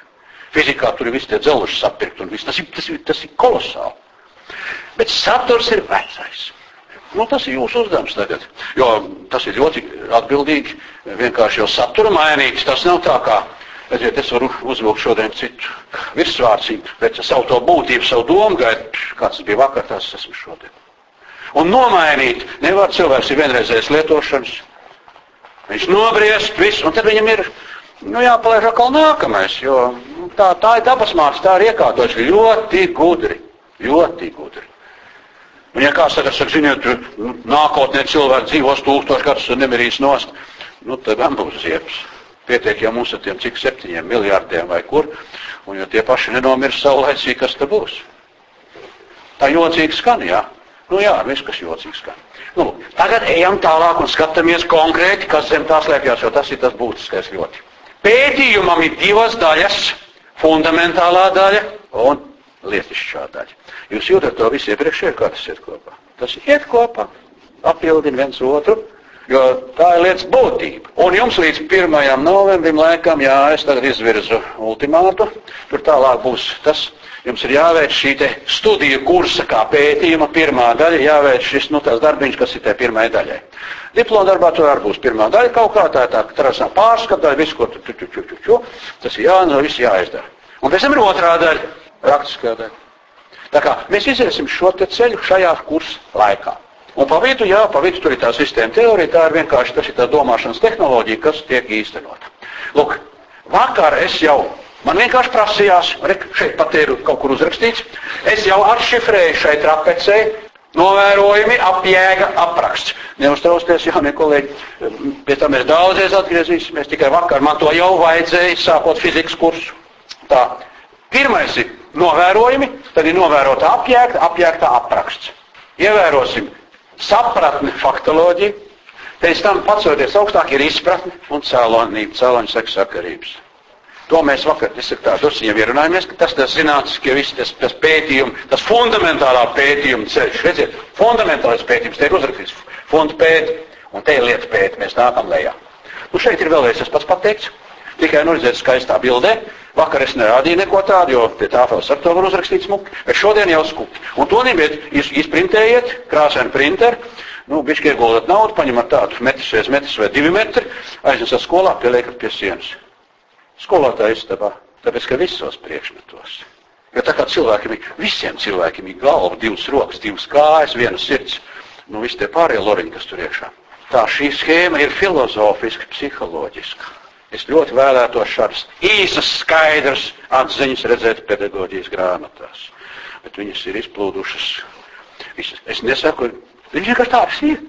Fizikā tur ir visi tie dzelži sapirkt un viss. Tas ir, tas ir, tas ir kolosāli. Bet saturs ir vecais. Nu, tas ir jūsu uzdevums tagad. Jo tas ir ļoti atbildīgi. Vienkārši jau satura mainīts. Tas nav tā kā. Redziet, es varu uzvilkt šodien citu virsvārcību, bet savu to būtību, savu domu gaidu, kāds bija vakar, tas esmu šodien. Un nomainīt nevar cilvēks ir vienreizējais lietošanas. Viņš nobriest visu, un tad viņam ir nu, jāpalaiž atkal nākamais, jo nu, tā, tā ir dabas māksla, tā ir iekārtojas ļoti gudri. Ļoti gudri. Un ja kāds saka, saka ziniet, nākotnē cilvēks dzīvos tūkstoši gadus un nemirīs nost, nu tad gan būs ziepes. Pietiek, ja mums ar tiem cik septiņiem miljārdiem vai kur, un ja tie paši nenomirs saulēcīgi, kas te būs. Tā jocīgi skan, jā. Nu jā, viss, kas jocīgs skan. Nu, tagad ejam tālāk un skatāmies konkrēti, kas zem tā slēpjas, jo tas ir tas būtiskais ļoti. Pētījumam ir divas daļas - fundamentālā daļa un lietišķā daļa. Jūs jūtat to visu iepriekšējo, kā tas iet kopā. Tas iet kopā, papildina viens otru, jo tā ir lietas būtība. Un jums līdz 1. novembrim laikam, jā, es tagad izvirzu ultimātu, tur tālāk būs tas Jums ir jāveic šī studiju kursa, kā pētījuma pirmā daļa, jāveic šis nu, darbiņš, kas ir tajā pirmajai daļai. Diploma darbā tur arī būs pirmā daļa kaut kā tā, tā trasā pārskata, visu, ko tu, tu, tu, tu, tu, tu, tas ir jāno, viss jāizdara. Un pēc tam ir otrā daļa, praktiskā daļa. Tā kā mēs iziesim šo ceļu šajā kursa laikā. Un pa vidu, jā, pa vidu tur ir tā sistēma teorija, tā ir vienkārši tas ir tā domāšanas tehnoloģija, kas tiek īstenota. Lūk, vakar es jau Man vienkārši prasījās, šeit pat ir kaut kur uzrakstīts, es jau atšifrēju šai trapecei, novērojumi, apjēga, apraksts. Neuztraucieties, jaunie kolēģi, pie tam mēs daudzreiz atgriezīsimies, tikai vakar man to jau vajadzēja, sākot fizikas kursu. Tā, pirmais ir novērojumi, tad ir novērota apjēgta, apjēgta apraksts. Ievērosim sapratni, faktoloģiju, pēc tam pacoties augstāk ir izpratne un cēlonība, cēloņu seksakarības. To mēs vakar disertācijā druskuļi ierunājāmies, ka tas tas zinātniskie visi tas, tas pētījumi, tas fundamentālā pētījuma ceļš. Redziet, fundamentālais pētījums, te ir uzrakstīts fonda pēti, un te ir lieta pēti, mēs nākam lejā. Nu šeit ir vēlreiz tas pats pateikts, tikai nu redzēt skaistā bildē. Vakar es nerādīju neko tādu, jo pie tāfeles ar to var uzrakstīt smuki, bet šodien jau skupi. Un to ņemiet, iz, izprintējiet, krāsaini printeri, nu, bišķi ieguldat naudu, paņemat tādu metrs vai metrs vai divi metri, aiznesat skolā, pieliekat pie sienas skolotāja istabā, tāpēc, ka visos priekšmetos. Jo tā kā cilvēkiem ir, visiem cilvēkiem ir galva, divas rokas, divas kājas, viena sirds, nu visi tie pārējie loriņi, kas tur iekšā. Tā šī schēma ir filozofiska, psiholoģiska. Es ļoti vēlētos šādas īsas, skaidras atziņas redzēt pedagoģijas grāmatās. Bet viņas ir izplūdušas. Visas. Es nesaku, viņš vienkārši tādas ir,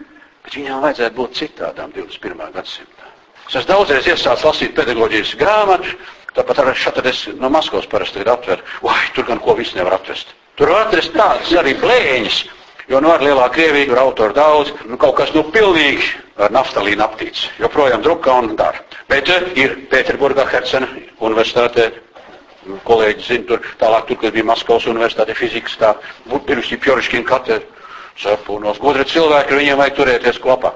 bet viņām vajadzētu būt citādām 21. gadsimtā. Es esmu daudzreiz iesācis lasīt pedagoģijas grāmatu, Tāpat arī šeit es no Maskavas parasti ir atver. Vai, tur gan ko viss nevar atvest. Tur var atrast tādas arī blēņas. Jo nu ar lielā Krieviju tur autoru daudz, nu kaut kas nu pilnīgi ar naftalīnu aptīts. Joprojām drukā un dara. Bet uh, ir Pēterburgā, Hercena universitātē, kolēģi zina tur, tālāk tur, kad bija Maskavas universitāte fizikas, tā, bijusi Pjoriškina katedra, sapūnos, gudri cilvēki, viņiem vajag turēties kopā.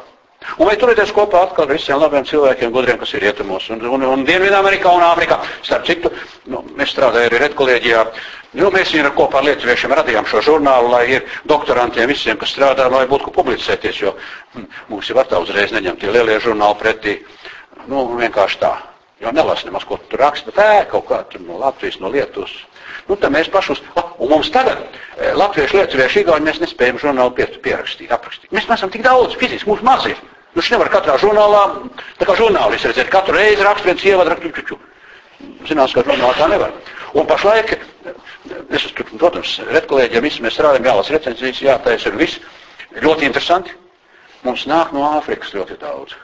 Un vai turēties kopā atkal ar visiem labiem cilvēkiem, gudriem, kas ir rietumos, un, un, un Dienvidamerikā un Āfrikā. Starp citu, nu, mēs strādājam arī redkolēģijā. Nu, mēs viņu kopā ar lietuviešiem radījām šo žurnālu, lai ir doktorantiem visiem, kas strādā, lai būtu ko publicēties, jo hm, mums jau var tā uzreiz neņemt tie lielie žurnāli pretī. Nu, vienkārši tā. Jo nelas nemaz, ko tur raksta, bet ē, kaut kā tur no Latvijas, no Lietuvas. Nu, tad mēs pašus, un mums tagad, latviešu, lietuviešu, igauņi, mēs nespējam žurnālu pierakstīt, aprakstīt. Mēs esam tik daudz, fiziski, mums maz ir. Nu, viņš nevar katrā žurnālā, tā kā žurnālists redzēt, katru reizi rakstu viens ievadu rakstu. Zinās, ka žurnālā tā nevar. Un pašlaik, es esmu, protams, redkolēģiem, visi mēs strādājam, jālas recenzijas, jātaisa ir viss. Ļoti interesanti. Mums nāk no Āfrikas ļoti daudz.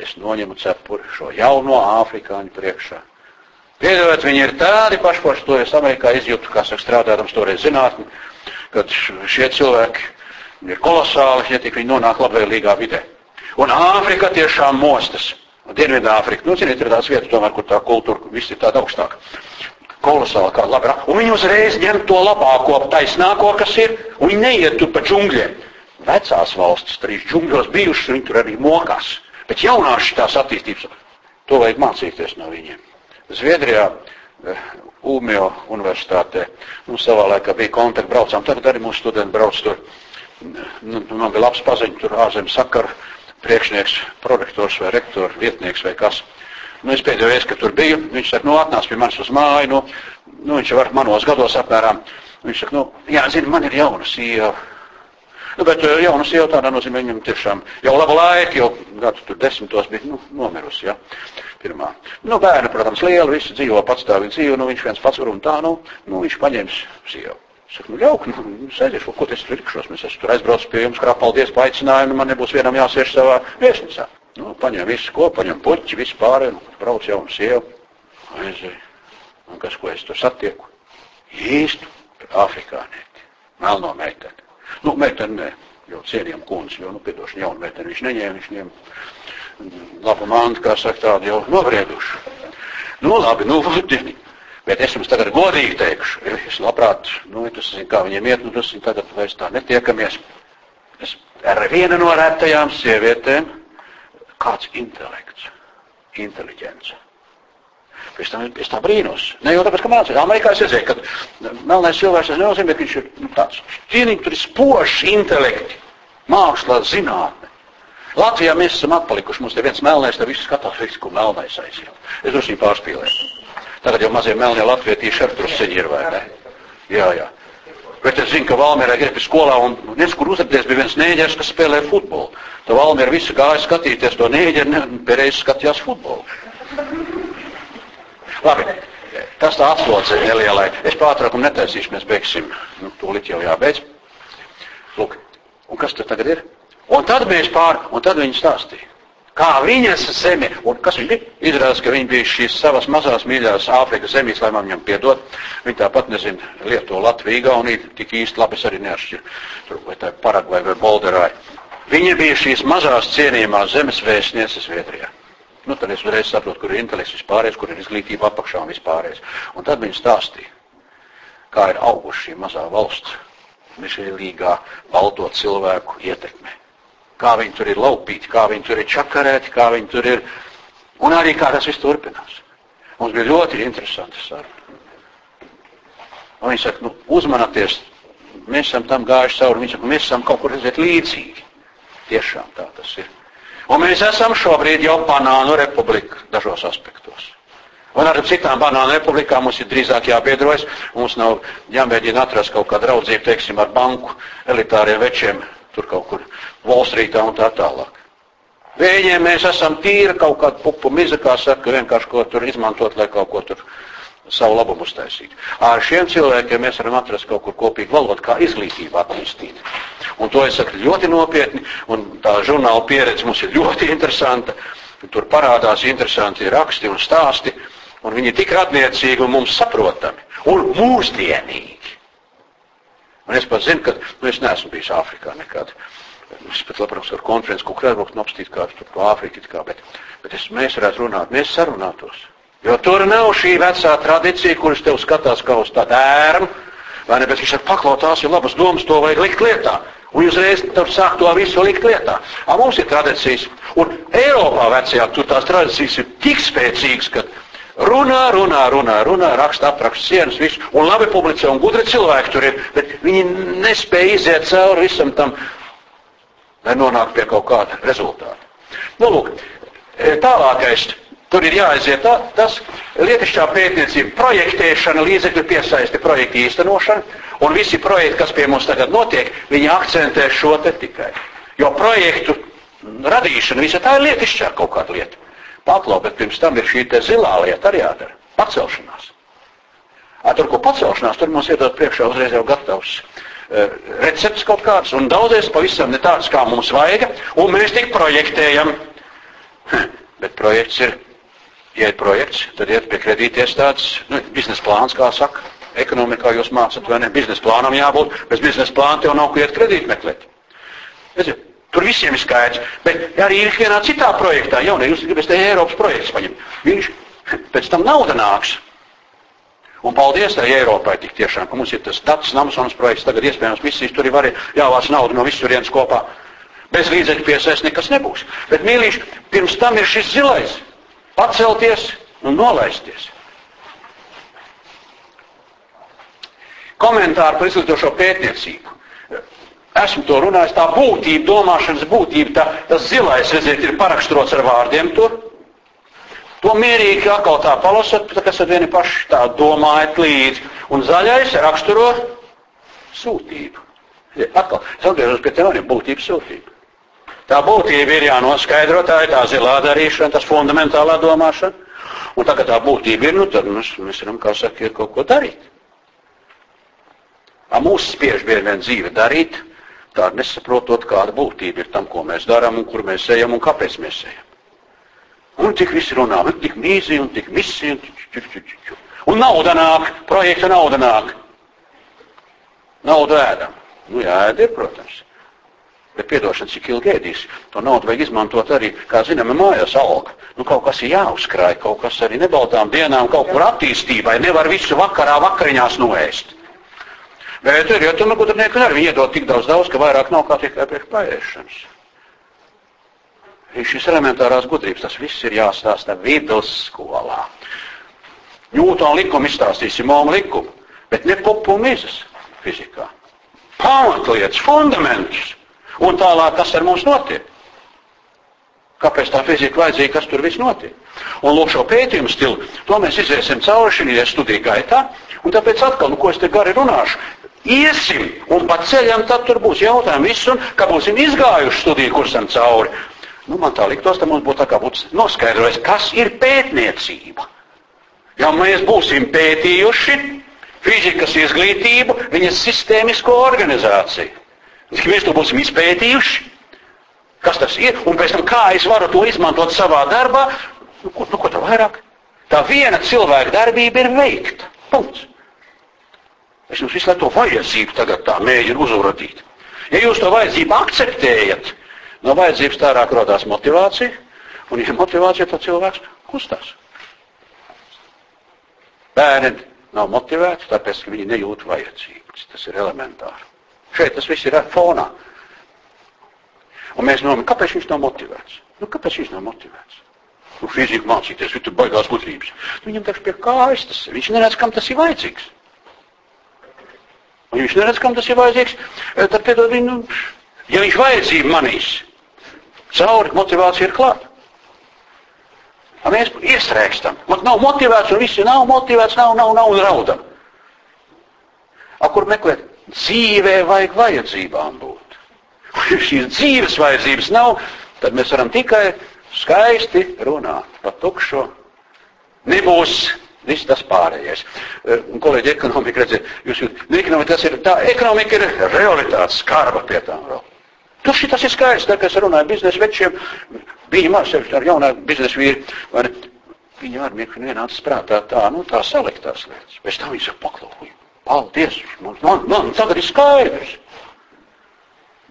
Es noņemu cepuri šo jauno afrikāņu priekšā. Piedodiet, viņi ir tādi paši, paši to es Amerikā izjūtu, kā saka, strādājams toreiz zinātni, kad šie cilvēki ir kolosāli, ja tik viņi nonāk labvēlīgā vidē. Un Āfrika tiešām mostas. Dienvidāfrika, nu, ziniet, ir tās vietas, tomēr, kur tā kultūra viss ir tāda augstāka. Kolosāli, kā labi. Un viņi uzreiz ņem to labāko, taisnāko, kas ir, un viņi neiet tur pa džungļiem. Vecās valstis, trīs džungļos bijušas, viņi tur arī mokās. Bet jaunās tās attīstības, to vajag mācīties no viņiem. Zviedrijā, eh, Ūmio universitātē, nu, savā laikā bija kontakti, braucām, tagad arī mūsu studenti brauc tur. Nu, man bija labs paziņš, tur ārzemju sakaru priekšnieks, prorektors vai rektors, vietnieks vai kas. Nu, es pēdējo reizi, kad tur biju, viņš saka, nu, atnāc pie manis uz māju, nu, nu viņš var manos gados apmēram. Viņš saka, nu, jā, zini, man ir jauna sieva. Nu, bet eh, jauna sieva tādā nozīmē, viņam tiešām jau labu laiku, jau gadu tur desmitos bija, nu, nomirusi, jā, pirmā. Nu, bērni, protams, liela, visi dzīvo patstāvīgi dzīvo, nu, viņš viens pats var un tā, nu, nu viņš paņēmis sievu. Saka, nu, jauki, nu, sēdiešu, ko es tur rikšos, mēs esam tur aizbraucis pie jums, kā paldies pa aicinājumu, man nebūs vienam jāsēž savā viesnīcā. Nu, paņem visu ko, paņem puķi, visu pārēju, nu, brauc jaunu sievu, aizēju. Un kas, ko es tur satieku? Īstu afrikānieti, melno meiteni. Nu, meiteni ne, jau cienījam kundzi, jo, nu, piedošana jaunu meiteni viņš neņēma, viņš ņēma labu mantu, kā saka, tādu jau novriedušu. Nu, labi, nu, dieni. Bet es jums tagad godīgi teikšu, es labprāt, nu, tas zinu, kā viņiem iet, nu, tas ir tagad vairs tā netiekamies. Es ar vienu no rētajām sievietēm, kāds intelekts, inteliģence. Pēc tam es tā brīnos. Ne jau tāpēc, ka mācījos. Amerikā es redzēju, ka melnais cilvēks tas nenozīmē, ka viņš ir nu, tāds cienīgi, tur ir spožs intelekti, mākslā, zinātne. Latvijā mēs esam atpalikuši, mums te viens melnais, te viss skatās, viss, ko melnais aiziet. Es drusku pārspīlēju. Tagad jau mazie melnie latvietīši ar trusiņi ir, vai ne? Jā, jā. Bet es zinu, ka Valmērā pie skolā, un nezinu, kur uzrādīties, bija viens nēģers, kas spēlē futbolu. Tā Valmēra visi gāja skatīties to nēģeri, ne, pēreiz skatījās futbolu. Labi, tas tā atslodze nelielai. Es pārtraukumu netaisīšu, mēs beigsim. Nu, tūlīt jau jābeidz. Lūk, un kas tad tagad ir? Un tad mēs pār, un tad viņi stāstīja kā viņas zeme, un kas viņi bija? Izrādās, ka viņi bija šīs savas mazās mīļās Āfrikas zemīs, lai man viņam piedod. Viņi tāpat nezina Lietuvu, Latviju, Igauniju, tik īsti labi es arī neatšķiru. Tur vai tā Paragvai vai Bolderai. Viņa bija šīs mazās cienījumās zemes vēstnieces Zviedrijā. Nu, tad es uzreiz saprotu, kur ir intelekts vispārējais, kur ir izglītība apakšā un vispārējais. Un tad viņi stāstīja, kā ir auguši šī mazā valsts mišēlīgā balto cilvēku ietekme kā viņi tur ir laupīti, kā viņi tur ir čakarēti, kā viņi tur ir. Un arī kā tas viss turpinās. Mums bija ļoti interesanti saruna. Un viņi saka, nu, uzmanieties, mēs esam tam gājuši cauri. Viņi saka, mēs esam kaut kur redzēt līdzīgi. Tiešām tā tas ir. Un mēs esam šobrīd jau banānu republika dažos aspektos. Un ar citām banānu republikām mums ir drīzāk jābiedrojas. Mums nav jāmēģina atrast kaut kādu draudzību, teiksim, ar banku elitāriem večiem tur kaut kur Volstrītā un tā tālāk. Viņiem mēs esam tīri kaut kādu pupu miza, kā saka, vienkārši ko tur izmantot, lai kaut ko tur savu labumu uztaisītu. Ar šiem cilvēkiem mēs varam atrast kaut kur kopīgu valodu, kā izglītību attīstīt. Un to es saku ļoti nopietni, un tā žurnāla pieredze mums ir ļoti interesanta. Tur parādās interesanti raksti un stāsti. Un viņi ir tik radniecīgi un mums saprotami un mūsdienīgi. Un es pat zinu, ka nu, es neesmu bijis Āfrikā nekad. Es pat labprāt ar konferenci, ko krājot, apstīt kādu tur pa Āfriku, kā, bet, bet es, mēs varētu runāt, mēs sarunātos. Jo tur nav šī vecā tradīcija, kuras tev skatās kā uz tādu ērmu, vai ne, bet viņš ir paklautās, jo labas domas to vajag likt lietā. Un uzreiz tur sāk to visu likt lietā. A, mums ir tradīcijas. Un Eiropā vecajā tur tās tradīcijas ir tik spēcīgas, ka runā, runā, runā, runā, raksta apraksta sienas, visu. Un labi publicē, un gudri cilvēki tur ir, bet viņi nespēja iziet cauri visam tam, lai nonāktu pie kaut kāda rezultāta. Nu, lūk, e, tālākais. Tur ir jāaiziet tā, tas lietišķā pētniecība, projektēšana, līdzekļu piesaisti, projekta īstenošana. Un visi projekti, kas pie mums tagad notiek, viņi akcentē šo te tikai. Jo projektu radīšana, visa tā ir lietišķā kaut kāda lieta. Paklau, bet pirms tam ir šī te zilā lieta arī jādara. Pacelšanās. A, tur, ko pacelšanās, tur mums iedod priekšā uzreiz jau gatavs recepts kaut kāds, un daudzies pavisam ne tāds, kā mums vajag, un mēs tik projektējam. Bet projekts ir, ja ir projekts, tad iet pie kredītiestādes, nu, biznesa plāns, kā saka, ekonomikā jūs mācat, vai ne, biznesa plānam jābūt, bez biznesa plāna tev nav ko iet kredīt meklēt. Redziet, Tur visiem ir skaidrs. Bet arī ir vienā citā projektā, jau ne jūs gribat Eiropas projekts paņemt. Viņš pēc tam nauda nāks. Un paldies tai Eiropai tik tiešām, ka mums ir tas dats Namsonas projekts, tagad iespējams visi tur ir arī jāvāc naudu no visurienes kopā. Bez līdzekļu piesaist nekas nebūs. Bet, mīlīši, pirms tam ir šis zilais. Pacelties un nolaisties. Komentāri par izglītošo pētniecību. Esmu to runājis, tā būtība, domāšanas būtība, tā, tas zilais, redziet, ir parakstrots ar vārdiem tur. To mierīgi atkal tā palasot, tā, kas ar vieni paši tā domājat līdzi. Un zaļais raksturo sūtību. Atkal, es atgriežos pie teoriem, būtība sūtība. Tā būtība ir jānoskaidro, tā ir tā zilā darīšana, tas fundamentālā domāšana. Un tagad tā būtība ir, nu tad mēs, mēs varam, kā saka, ir kaut ko darīt. A mūs spiež bieži vien dzīve darīt, tā nesaprotot, kāda būtība ir tam, ko mēs darām un kur mēs ejam un kāpēc mēs ejam. Un tik visi runā, un tik mīzi, un tik visi, un tik ču, ču, ču, ču. Un nauda nāk, projekta nauda nāk. Naudu ēdam. Nu jā, ēd ir, protams. Bet piedošana, cik ilgi ēdīs, to naudu vajag izmantot arī, kā zinām, mājās alga. Nu, kaut kas ir jāuzkrāj, kaut kas arī nebaltām dienām, kaut kur attīstībai. Nevar visu vakarā vakariņās noēst. Ja tu nu gudrnieki arī iedod tik daudz, daudz, ka vairāk nav kā tikai priekš paēšanas. Ir šis elementārās gudrības, tas viss ir jāstāsta vidusskolā. Ņūtona likumu izstāstīsim, mūmu likumu, bet ne popumizas fizikā. Pamatlietas, fundamentus. Un tālāk, kas ar mums notiek. Kāpēc tā fizika vajadzīga, kas tur viss notiek? Un lūk šo pētījumu stilu, to mēs iziesim cauri šī studiju gaitā, un tāpēc atkal, nu ko es te gari runāšu, iesim un pa ceļam, tad tur būs jautājumi viss, un kā būsim izgājuši studiju kursam cauri. Nu, man tā liktos, ka mums būtu tā kā būtu noskaidrojis, kas ir pētniecība. Ja mēs būsim pētījuši fizikas izglītību, viņas sistēmisko organizāciju. Cik mēs to būsim izpētījuši, kas tas ir, un pēc tam kā es varu to izmantot savā darbā, nu, ko, nu, ko tā vairāk? Tā viena cilvēka darbība ir veikta. Punkts. Es jums visu to vajadzību tagad tā mēģinu uzrādīt. Ja jūs to vajadzību akceptējat, no vajadzības tārāk rodās motivācija, un ja motivācija, tad cilvēks kustās. Bērni nav motivēti, tāpēc, ka viņi nejūt vajadzības. Tas ir elementāri. Šeit tas viss ir fonā. Un mēs domājam, kāpēc viņš nav motivēts? Nu, kāpēc viņš nav motivēts? Nu, fiziku mācīties, viņš tur baigās gudrības. Nu, viņam taču pie kājas tas, viņš neredz, kam tas ir vajadzīgs. Un viņš neredz, kam tas ir vajadzīgs, e, tad piedod viņu, nu, ja viņš vajadzību manīs, cauri motivācija ir klāta. Mēs iestrēgstam. Man nav motivēts, un visi nav motivēts, nav, nav, nav un raudam. A, kur meklēt? Dzīvē vajag vajadzībām būt. Ja šīs dzīves vajadzības nav, tad mēs varam tikai skaisti runāt par tukšo. Nebūs Viss tas pārējais. Eh, un kolēģi ekonomika redzē, jūs jūt, nu, ekonomika, tas ir tā, ekonomika ir realitātes skarba pie tām vēl. Tur šī tas ir skaidrs, tā, kad es runāju biznesa večiem, bija maz sevišķi ar jaunā biznesa vīri, vai ne? Viņa ar mieklu vienāds prātā tā, nu tā saliktās lietas. Pēc tam viņš saka, paklausīja. Paldies, man, man, man tagad ir skaidrs.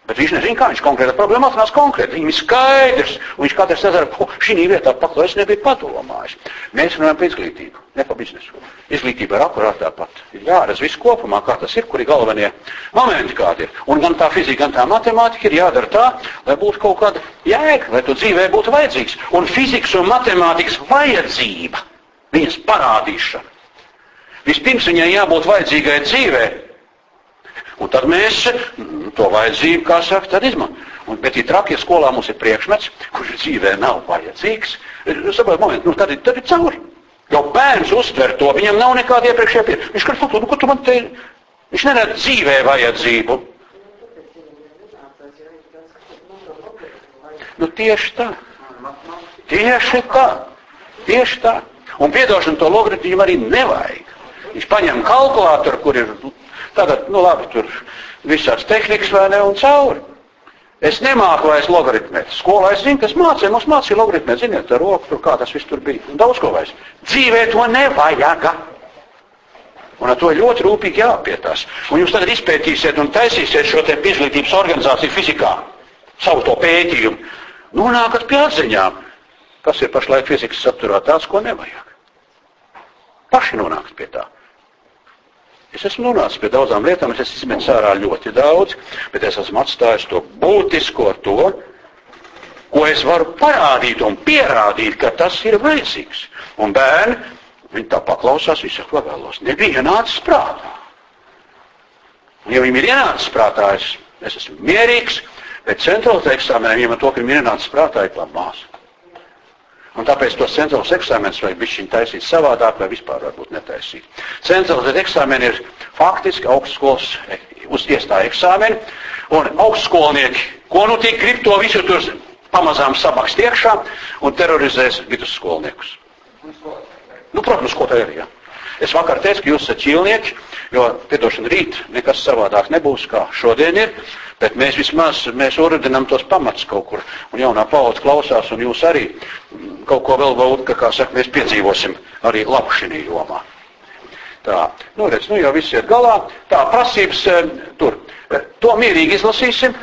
Bet viņš nezina, kā viņš konkrēti problēma atrunās konkrēti. Viņam ir skaidrs, un viņš katrs nezara, ko šī vietā paklājas nebija padomājis. Mēs runājam par izglītību, ne par biznesu. Izglītība ir akurāt tāpat. Ir jāredz viss kopumā, kā tas ir, kuri galvenie momenti kādi ir. Un gan tā fizika, gan tā matemātika ir jādara tā, lai būtu kaut kāda jēga, lai to dzīvē būtu vajadzīgs. Un fizikas un matemātikas vajadzība, viņas parādīšana. Vispirms viņai jābūt vajadzīgai dzīvē, Un tad mēs mm, to vajadzību, kā saka, tad izmantojam. Bet, ja trakie skolā mums ir priekšmets, kurš dzīvē nav vajadzīgs, saprotiet, momentu, nu, tad, tad ir cauri. Jau bērns uztver to, viņam nav nekāda iepriekšējā pieredze. Viņš skatās, nu, ko tu man te, viņš neredz dzīvē vajadzību. Nu, tieši tā. Tieši tā. Tieši tā. Un piedošanu to logaritmu arī nevajag. Viņš paņem kalkulātoru, kur ir Tagad, nu labi, tur visāds tehnikas vai ne un cauri. Es nemāku vairs logaritmēt. Skolā es zinu, kas mācīja, mums mācīja logaritmēt, ziniet, ar roku, tur kā tas viss tur bija. Un daudz ko vairs. Dzīvē to nevajag. Un ar to ļoti rūpīgi jāpietās. Un jūs tagad izpētīsiet un taisīsiet šo te izglītības organizāciju fizikā, savu to pētījumu. Nonākat pie atziņām, kas ir pašlaik fizikas saturā tāds, ko nevajag. Paši nonākat pie tā. Es esmu nonācis pie daudzām lietām, es esmu izmetis ārā ļoti daudz, bet es esmu atstājis to būtisko, to, ko es varu parādīt un pierādīt, ka tas ir vajadzīgs. Un bērni, viņi tā paklausās, viņi saka, vēlos, nebija ienācis prātā. Un ja viņam ir ienācis prātā, es, es esmu mierīgs, bet centrālajā eksāmenā viņam ar to, ka viņam ir ienācis prātā, ir labmās. Un tāpēc tos centrālos eksāmenus vajag bišķiņ taisīt savādāk vai vispār varbūt netaisīt. Centrālais eksāmeni ir faktiski augstskolas uz iestāju eksāmeni, un augstskolnieki, ko nu tik grib to visu tur pamazām sabakst iekšā un terorizēs vidusskolniekus. Nu, protams, ko tā ir, jā. Es vakar teicu, ka jūs esat ķīlnieki, jo, piedošana, rīt nekas savādāk nebūs, kā šodien ir. Bet mēs vismaz mēs uridinām tos pamats kaut kur, un jaunā paudze klausās, un jūs arī kaut ko vēl vēl, ka, kā saka, mēs piedzīvosim arī labu šī jomā. Tā, nu redz, nu jau viss ir galā. Tā, prasības eh, tur. Eh, to mierīgi izlasīsim.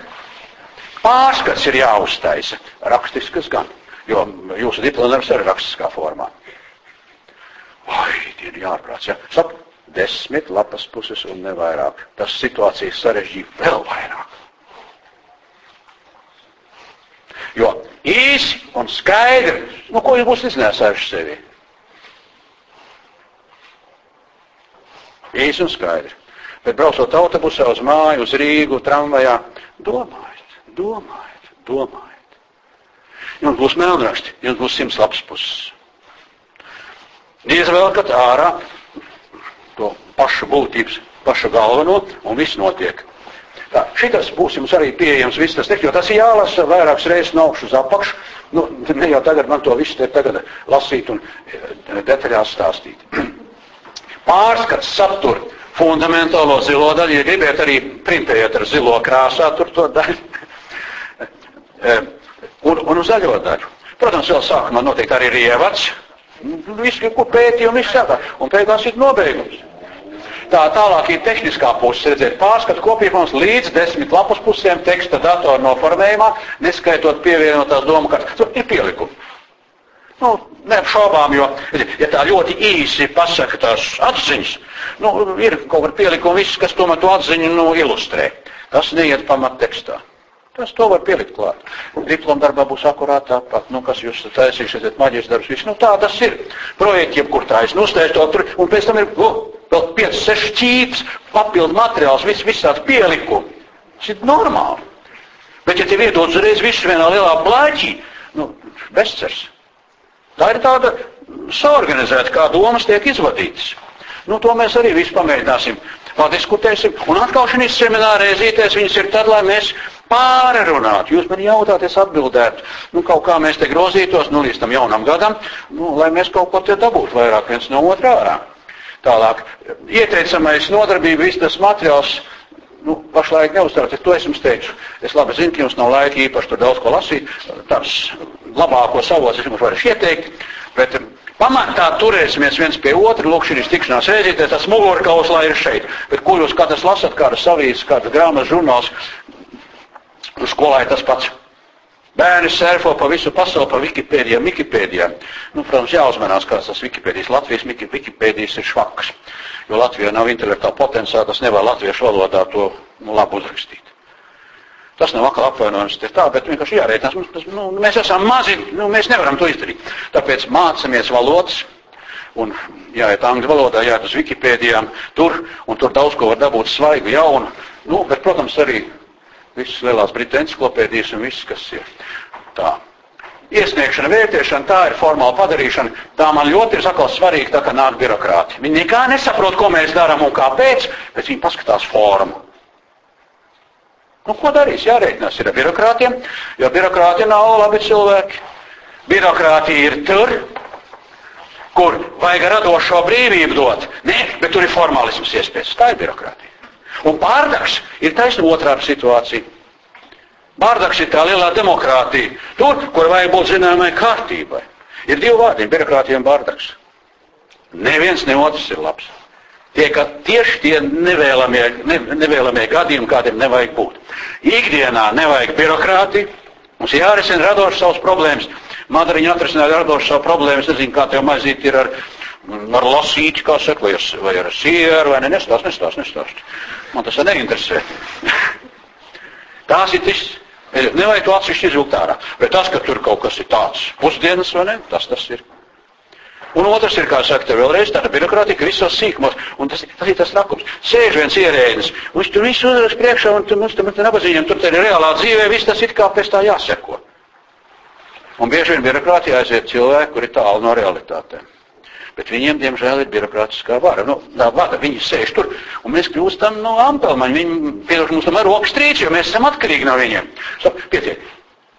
Pārskats ir jāuztaisa. Rakstiskas gan, jo jūsu diplomdarbs ir rakstiskā formā. Tie ir jāprāts, ja? Saka, desmit lapas puses un nevairāk. Tas situācijas sarežģīja vēl vairāk. Jo īsi un skaidri, nu, ko jūs būsiet iznēsājuši sevi? Īsi un skaidri. Bet braucot autobusā uz māju, uz Rīgu, tramvajā, domājiet, domājiet, domājiet. Jums būs melnraksti, jums būs simts lapas puses. Diez vēl, kad ārā to pašu būtības, pašu galveno, un viss notiek. Tā, šitas būs jums arī pieejams viss tas teksts, jo tas jālasa vairākas reizes no augšas uz apakšu. Nu, ne jau tagad man to visu te tagad lasīt un eh, detaļās stāstīt. Pārskats satur fundamentālo zilo daļu, ja gribiet arī printējiet ar zilo krāsā tur to daļu. Eh, un, un uz zaļo daļu. Protams, vēl sākumā noteikti arī ir ievads. Visu, ko pētīja un viss sākā. Un beigās ir nobeigums. Tā tālāk ir tehniskā puse, redzēt, pārskatu kopīgums līdz desmit lapus pusēm teksta datoru noformējumā, neskaitot pievienotās domu kārtas. Tur ir pielikumi. Nu, neapšaubām, jo, ja tā ļoti īsi pasaka tās atziņas, nu, ir kaut kāda pielikuma viss, kas tomēr to atziņu nu, ilustrē. Tas neiet pamat tekstā. Tas to var pielikt klāt. Diploma darbā būs akurāt tāpat, nu, kas jūs taisīsiet, maģijas darbs, viss. Nu, tā tas ir. Projekti, jebkur tā es nustēju to tur, un pēc tam ir, oh, vēl 5, 6 ķīps, papildu materiāls, viss, viss tāds pielikumi. Tas ir normāli. Bet, ja tev iedod uzreiz visu vienā lielā plāķī, nu, bezcers. Tā ir tāda saorganizēta, kā domas tiek izvadītas. Nu, to mēs arī visu pamēģināsim, padiskutēsim. Un atkal šīs semināra reizītēs viņas ir tad, lai mēs pārrunātu. Jūs man jautājat, es atbildētu, nu, kaut kā mēs te grozītos, nu, līdz tam jaunam gadam, nu, lai mēs kaut ko te dabūtu vairāk viens no otrā ārā. Tālāk, ieteicamais nodarbība, viss tas materiāls, nu, pašlaik neuztraucies, to es jums teikšu. Es labi zinu, ka jums nav laika īpaši tur daudz ko lasīt, tās labāko savos es jums varēšu ieteikt, bet Pamatā turēsimies viens pie otra, lūk, šīs tikšanās reizītēs, tas mugurkauls, lai ir šeit. Bet ko jūs katrs lasat, kādas avīzes, kādas grāmatas, žurnāls, skolā ir tas pats. Bērni surfo pa visu pasauli, pa Wikipēdijām, Wikipēdijām. Nu, protams, jāuzmanās, kāds tas Wikipēdijas. Latvijas Wikipēdijas ir švaks, jo Latvijā nav intelektuāla potenciāla, tas nevar latviešu valodā to nu, labi uzrakstīt. Tas nav atkal apvainojums, ir tā, bet vienkārši jārēķinās. Mums, nu, mēs esam mazi, nu, mēs nevaram to izdarīt. Tāpēc mācāmies valodas. Un jāiet angļu valodā, jāiet uz Wikipēdijām, tur, un tur daudz ko var dabūt svaigu, jaunu. Nu, bet, protams, arī visas lielās britu enciklopēdijas un viss, kas ir tā. Iesniegšana, vērtēšana, tā ir formāla padarīšana. Tā man ļoti ir sakot svarīgi, tā kā nāk birokrāti. Viņi nekā nesaprot, ko mēs darām un kāpēc, bet viņi paskatās formu. Nu, ko darīs? Jārēķinās ir ar birokrātiem, jo birokrāti nav labi cilvēki. Birokrātija ir tur, kur vajag radošo brīvību dot. Nē, bet tur ir formālisms iespējas. Tā ir birokrātija. Un pārdaks ir taisnība otrā situācija. Pārdaks ir tā lielā demokrātija. Tur, kur vajag būt zināmai kārtībai. Ir divi vārdi - birokrātija un pārdaks. Neviens ne otrs ir labs. Tie, ka tieši tie nevēlamie, ne, nevēlamie gadījumi, kādiem nevajag būt. Ikdienā nevajag birokrātiju, mums jārisina radoši savas problēmas. Madariņa atrisināja radoši savu problēmu, es nezinu, kā tev maizīt ir ar, ar lasīti, kā saka, vai ar, vai ar sieru, vai ne, nestāst, nestāst, nestāst. Man tas neinteresē. Tās ir tas, nevajag to atsevišķi izvilkt ārā. Bet tas, ka tur kaut kas ir tāds pusdienas, vai ne, tas tas ir. Un otrs ir, kā saka, vēlreiz tāda birokrātika visos sīkumos. Un tas, tas ir tas trakums. Sēž viens ierēdnis, viņš tur visu uzrakst priekšā, un tu, mums tam nabazīņam, tur ir reālā dzīvē, viss tas ir kā pēc tā jāseko. Un bieži vien birokrātija aiziet cilvēki, kuri tālu no realitātēm. Bet viņiem, diemžēl, ir birokrātiskā vara. Nu, tā vara, viņi sēž tur, un mēs kļūstam no ampelmaņa. Viņi piedoš mums tomēr rokas trīc, jo mēs esam atkarīgi no viņiem. So, pietiek.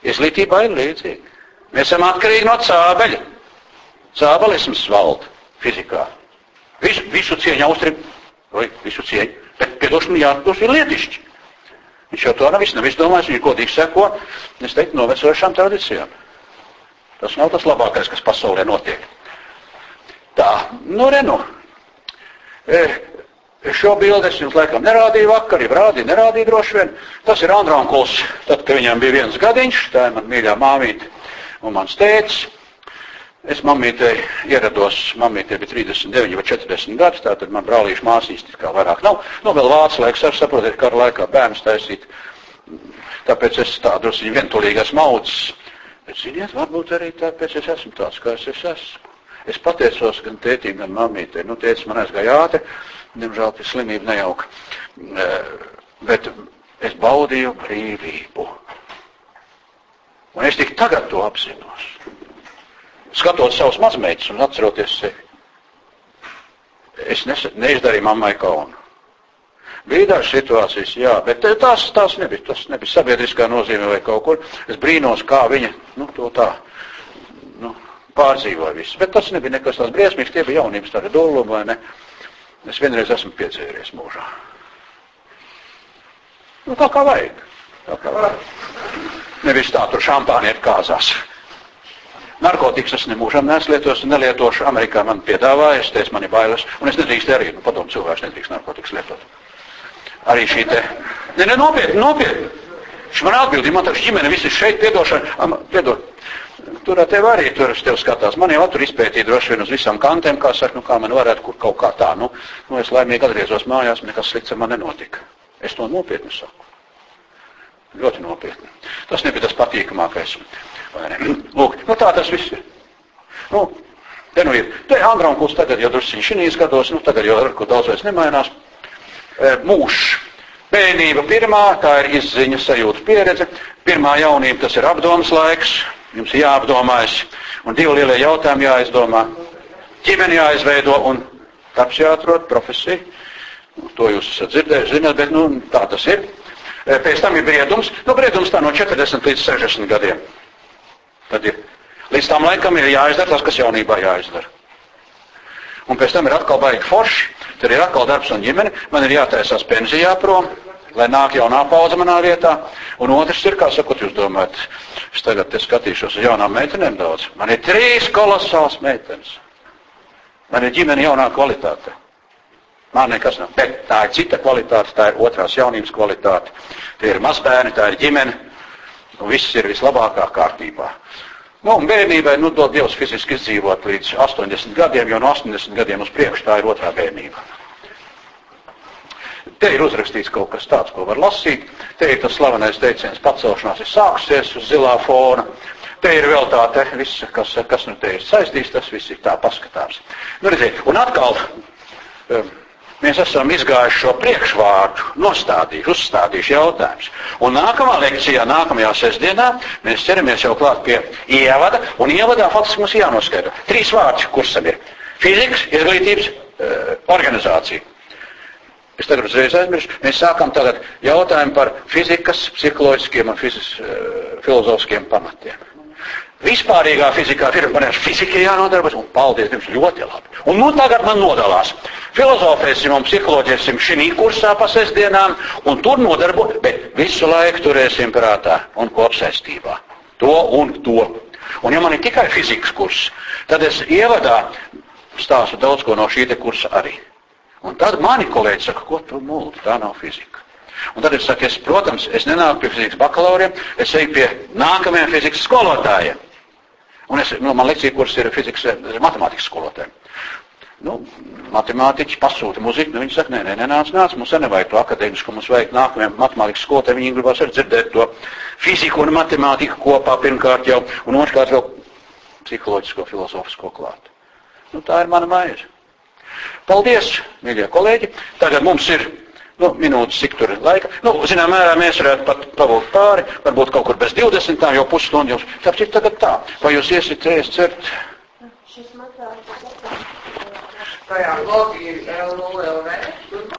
Izglītībā ir līdzīgi. Mēs esam atkarīgi no cābeļa. Cābalisms valda fizikā. Visu, visu cieņu austrim, vai visu cieņu, bet piedošana jāatdos ir lietišķi. Viņš jau to nav viss, nav izdomājis, viņš godīgi seko, es teiktu, novecojušām tradīcijām. Tas nav tas labākais, kas pasaulē notiek. Tā, nu, renu. E, šo bildi es jums laikam nerādīju vakar, jau rādīju, nerādīju droši vien. Tas ir Andronkuls, tad, kad viņam bija viens gadiņš, tā ir man mīļā māmīte un mans tēcis. Es mamītei ierados, mamītei bija 39 vai 40 gadi, tātad man brālīša māsīs kā vairāk nav. Nu, vēl vācu laiks, ar saprotiet, kara laikā bērns taisīt. Tāpēc es tā drusku vientulīgi esmu audzis. Bet, ziniet, varbūt arī tāpēc es esmu tāds, kā es esmu. Es pateicos gan tētim, gan mamītei. Nu, tētis man aizgāja ātri, diemžēl pie slimība nejauka. Bet es baudīju brīvību. Un es tik tagad to apzinos skatot savus mazmeitus un atceroties sevi. Es neizdarīju mammai kaunu. Bija dažas situācijas, jā, bet tās, tās nebija, tas nebija sabiedriskā nozīme vai kaut kur. Es brīnos, kā viņa nu, to tā nu, pārdzīvoja visu. Bet tas nebija nekas tāds briesmīgs, tie bija jaunības tāda doluma, vai ne? Es vienreiz esmu piedzēries mūžā. Nu, tā kā vajag. Tā kā vajag. Nevis tā tur šampāni iet kāzās. Narkotikas es nemūžam neslietos un nelietošu. Amerikā man piedāvāja, es teicu, man ir bailes, un es nedrīkst arī, nu, padomu cilvēks nedrīkst narkotikas lietot. Arī šī te, ne, ne, nopietni, nopietni. Viņš man atbildīja, man taču ģimene visi šeit piedošana, piedod. Tur tev arī tur tev skatās. Man jau tur izpētīja droši vien uz visām kantēm, kā saka, nu kā man varētu kur kaut kā tā. Nu, nu es laimīgi atgriezos mājās, nekas slikts ar mani nenotika. Es to nopietni saku. Ļoti nopietni. Tas nebija tas patīkamākais. Lūk, nu tā tas viss ir. Nu, te nu ir. Te Andronkuls tagad jau drusciņš šinīs gados, nu tagad jau ar ko daudz vairs nemainās. E, mūžs. Bērnība pirmā, tā ir izziņa, sajūta, pieredze. Pirmā jaunība, tas ir apdomas laiks. Jums jāapdomājas. Un divi lielie jautājumi jāizdomā. Ģimeni jāizveido un darbs jāatrod, profesija. Nu, to jūs esat dzirdējuši, zināt, bet nu, tā tas ir. E, pēc tam ir briedums. Nu, briedums tā no 40 līdz 60 gadiem. Tad ir. Līdz tam laikam ir jāizdara tas, kas jaunībā jāizdara. Un pēc tam ir atkal baigi forši, tad ir atkal darbs un ģimene, man ir jātaisās pensijā prom, lai nāk jaunā paudze manā vietā. Un otrs ir, kā sakot, jūs domājat, es tagad te skatīšos uz jaunām meitenēm daudz. Man ir trīs kolosāls meitenes. Man ir ģimene jaunā kvalitāte. Man nekas nav. Bet tā ir cita kvalitāte, tā ir otrās jaunības kvalitāte. Tie ir mazbērni, tā ir ģimene. Un viss ir vislabākā kārtībā. Nu, un bērnībai, nu, dod Dievs fiziski izdzīvot līdz 80 gadiem, jo no 80 gadiem uz priekšu tā ir otrā bērnība. Te ir uzrakstīts kaut kas tāds, ko var lasīt. Te ir tas slavenais teiciens, pacelšanās ir sākusies uz zilā fona. Te ir vēl tā, te viss, kas, kas nu te ir saistīts, tas viss ir tā paskatāms. Nu, redziet, un atkal, um, mēs esam izgājuši šo priekšvārdu, nostādījuši, uzstādījuši jautājumus. Un nākamā lekcijā, nākamajā sestdienā, mēs ķeramies jau klāt pie ievada, un ievadā faktiski mums jānoskaidro. Trīs vārdi kursam ir. Fizikas, izglītības, uh, organizācija. Es tagad uzreiz aizmirsu. Mēs sākam tagad jautājumu par fizikas, psiholoģiskiem un fizis, uh, filozofiskiem pamatiem. Vispārīgā fizikā ir man ar fiziku jānodarbojas, un paldies jums ļoti labi. Un nu tagad man nodalās. Filozofēsim un psiholoģēsim šī kursā pa sestdienām, un tur nodarbojas, bet visu laiku turēsim prātā un kopsaistībā. To un to. Un ja man ir tikai fizikas kurs, tad es ievadā stāstu daudz ko no šī kursa arī. Un tad mani kolēģi saka, ko tu mūli, tā nav fizika. Un tad es saku, es, protams, es nenāku pie fizikas bakalauriem, es eju pie nākamajiem fizikas skolotājiem. Un es, nu, man lekcija kurs ir fizikas, matemātikas skolotājiem. Nu, matemātiķi pasūta muziku, nu viņi saka, nē, nē, nenāc, nāc, mums nevajag to akadēmisku, mums vajag nākamajam matemātikas skolotājiem, viņi gribas arī dzirdēt to fiziku un matemātiku kopā pirmkārt jau, un otrkārt vēl psiholoģisko, filozofisko klāt. Nu, tā ir mana maize. Paldies, mīļie kolēģi. Tagad mums ir nu, minūtes, cik tur ir laika. Nu, zinām, mērā mēs varētu pat pabūt pāri, varbūt kaut kur bez 20, jo pusstundu jums. Tāpēc ir tagad tā. Vai jūs iesiet ēst cert? Tajā blogī ir L0LV.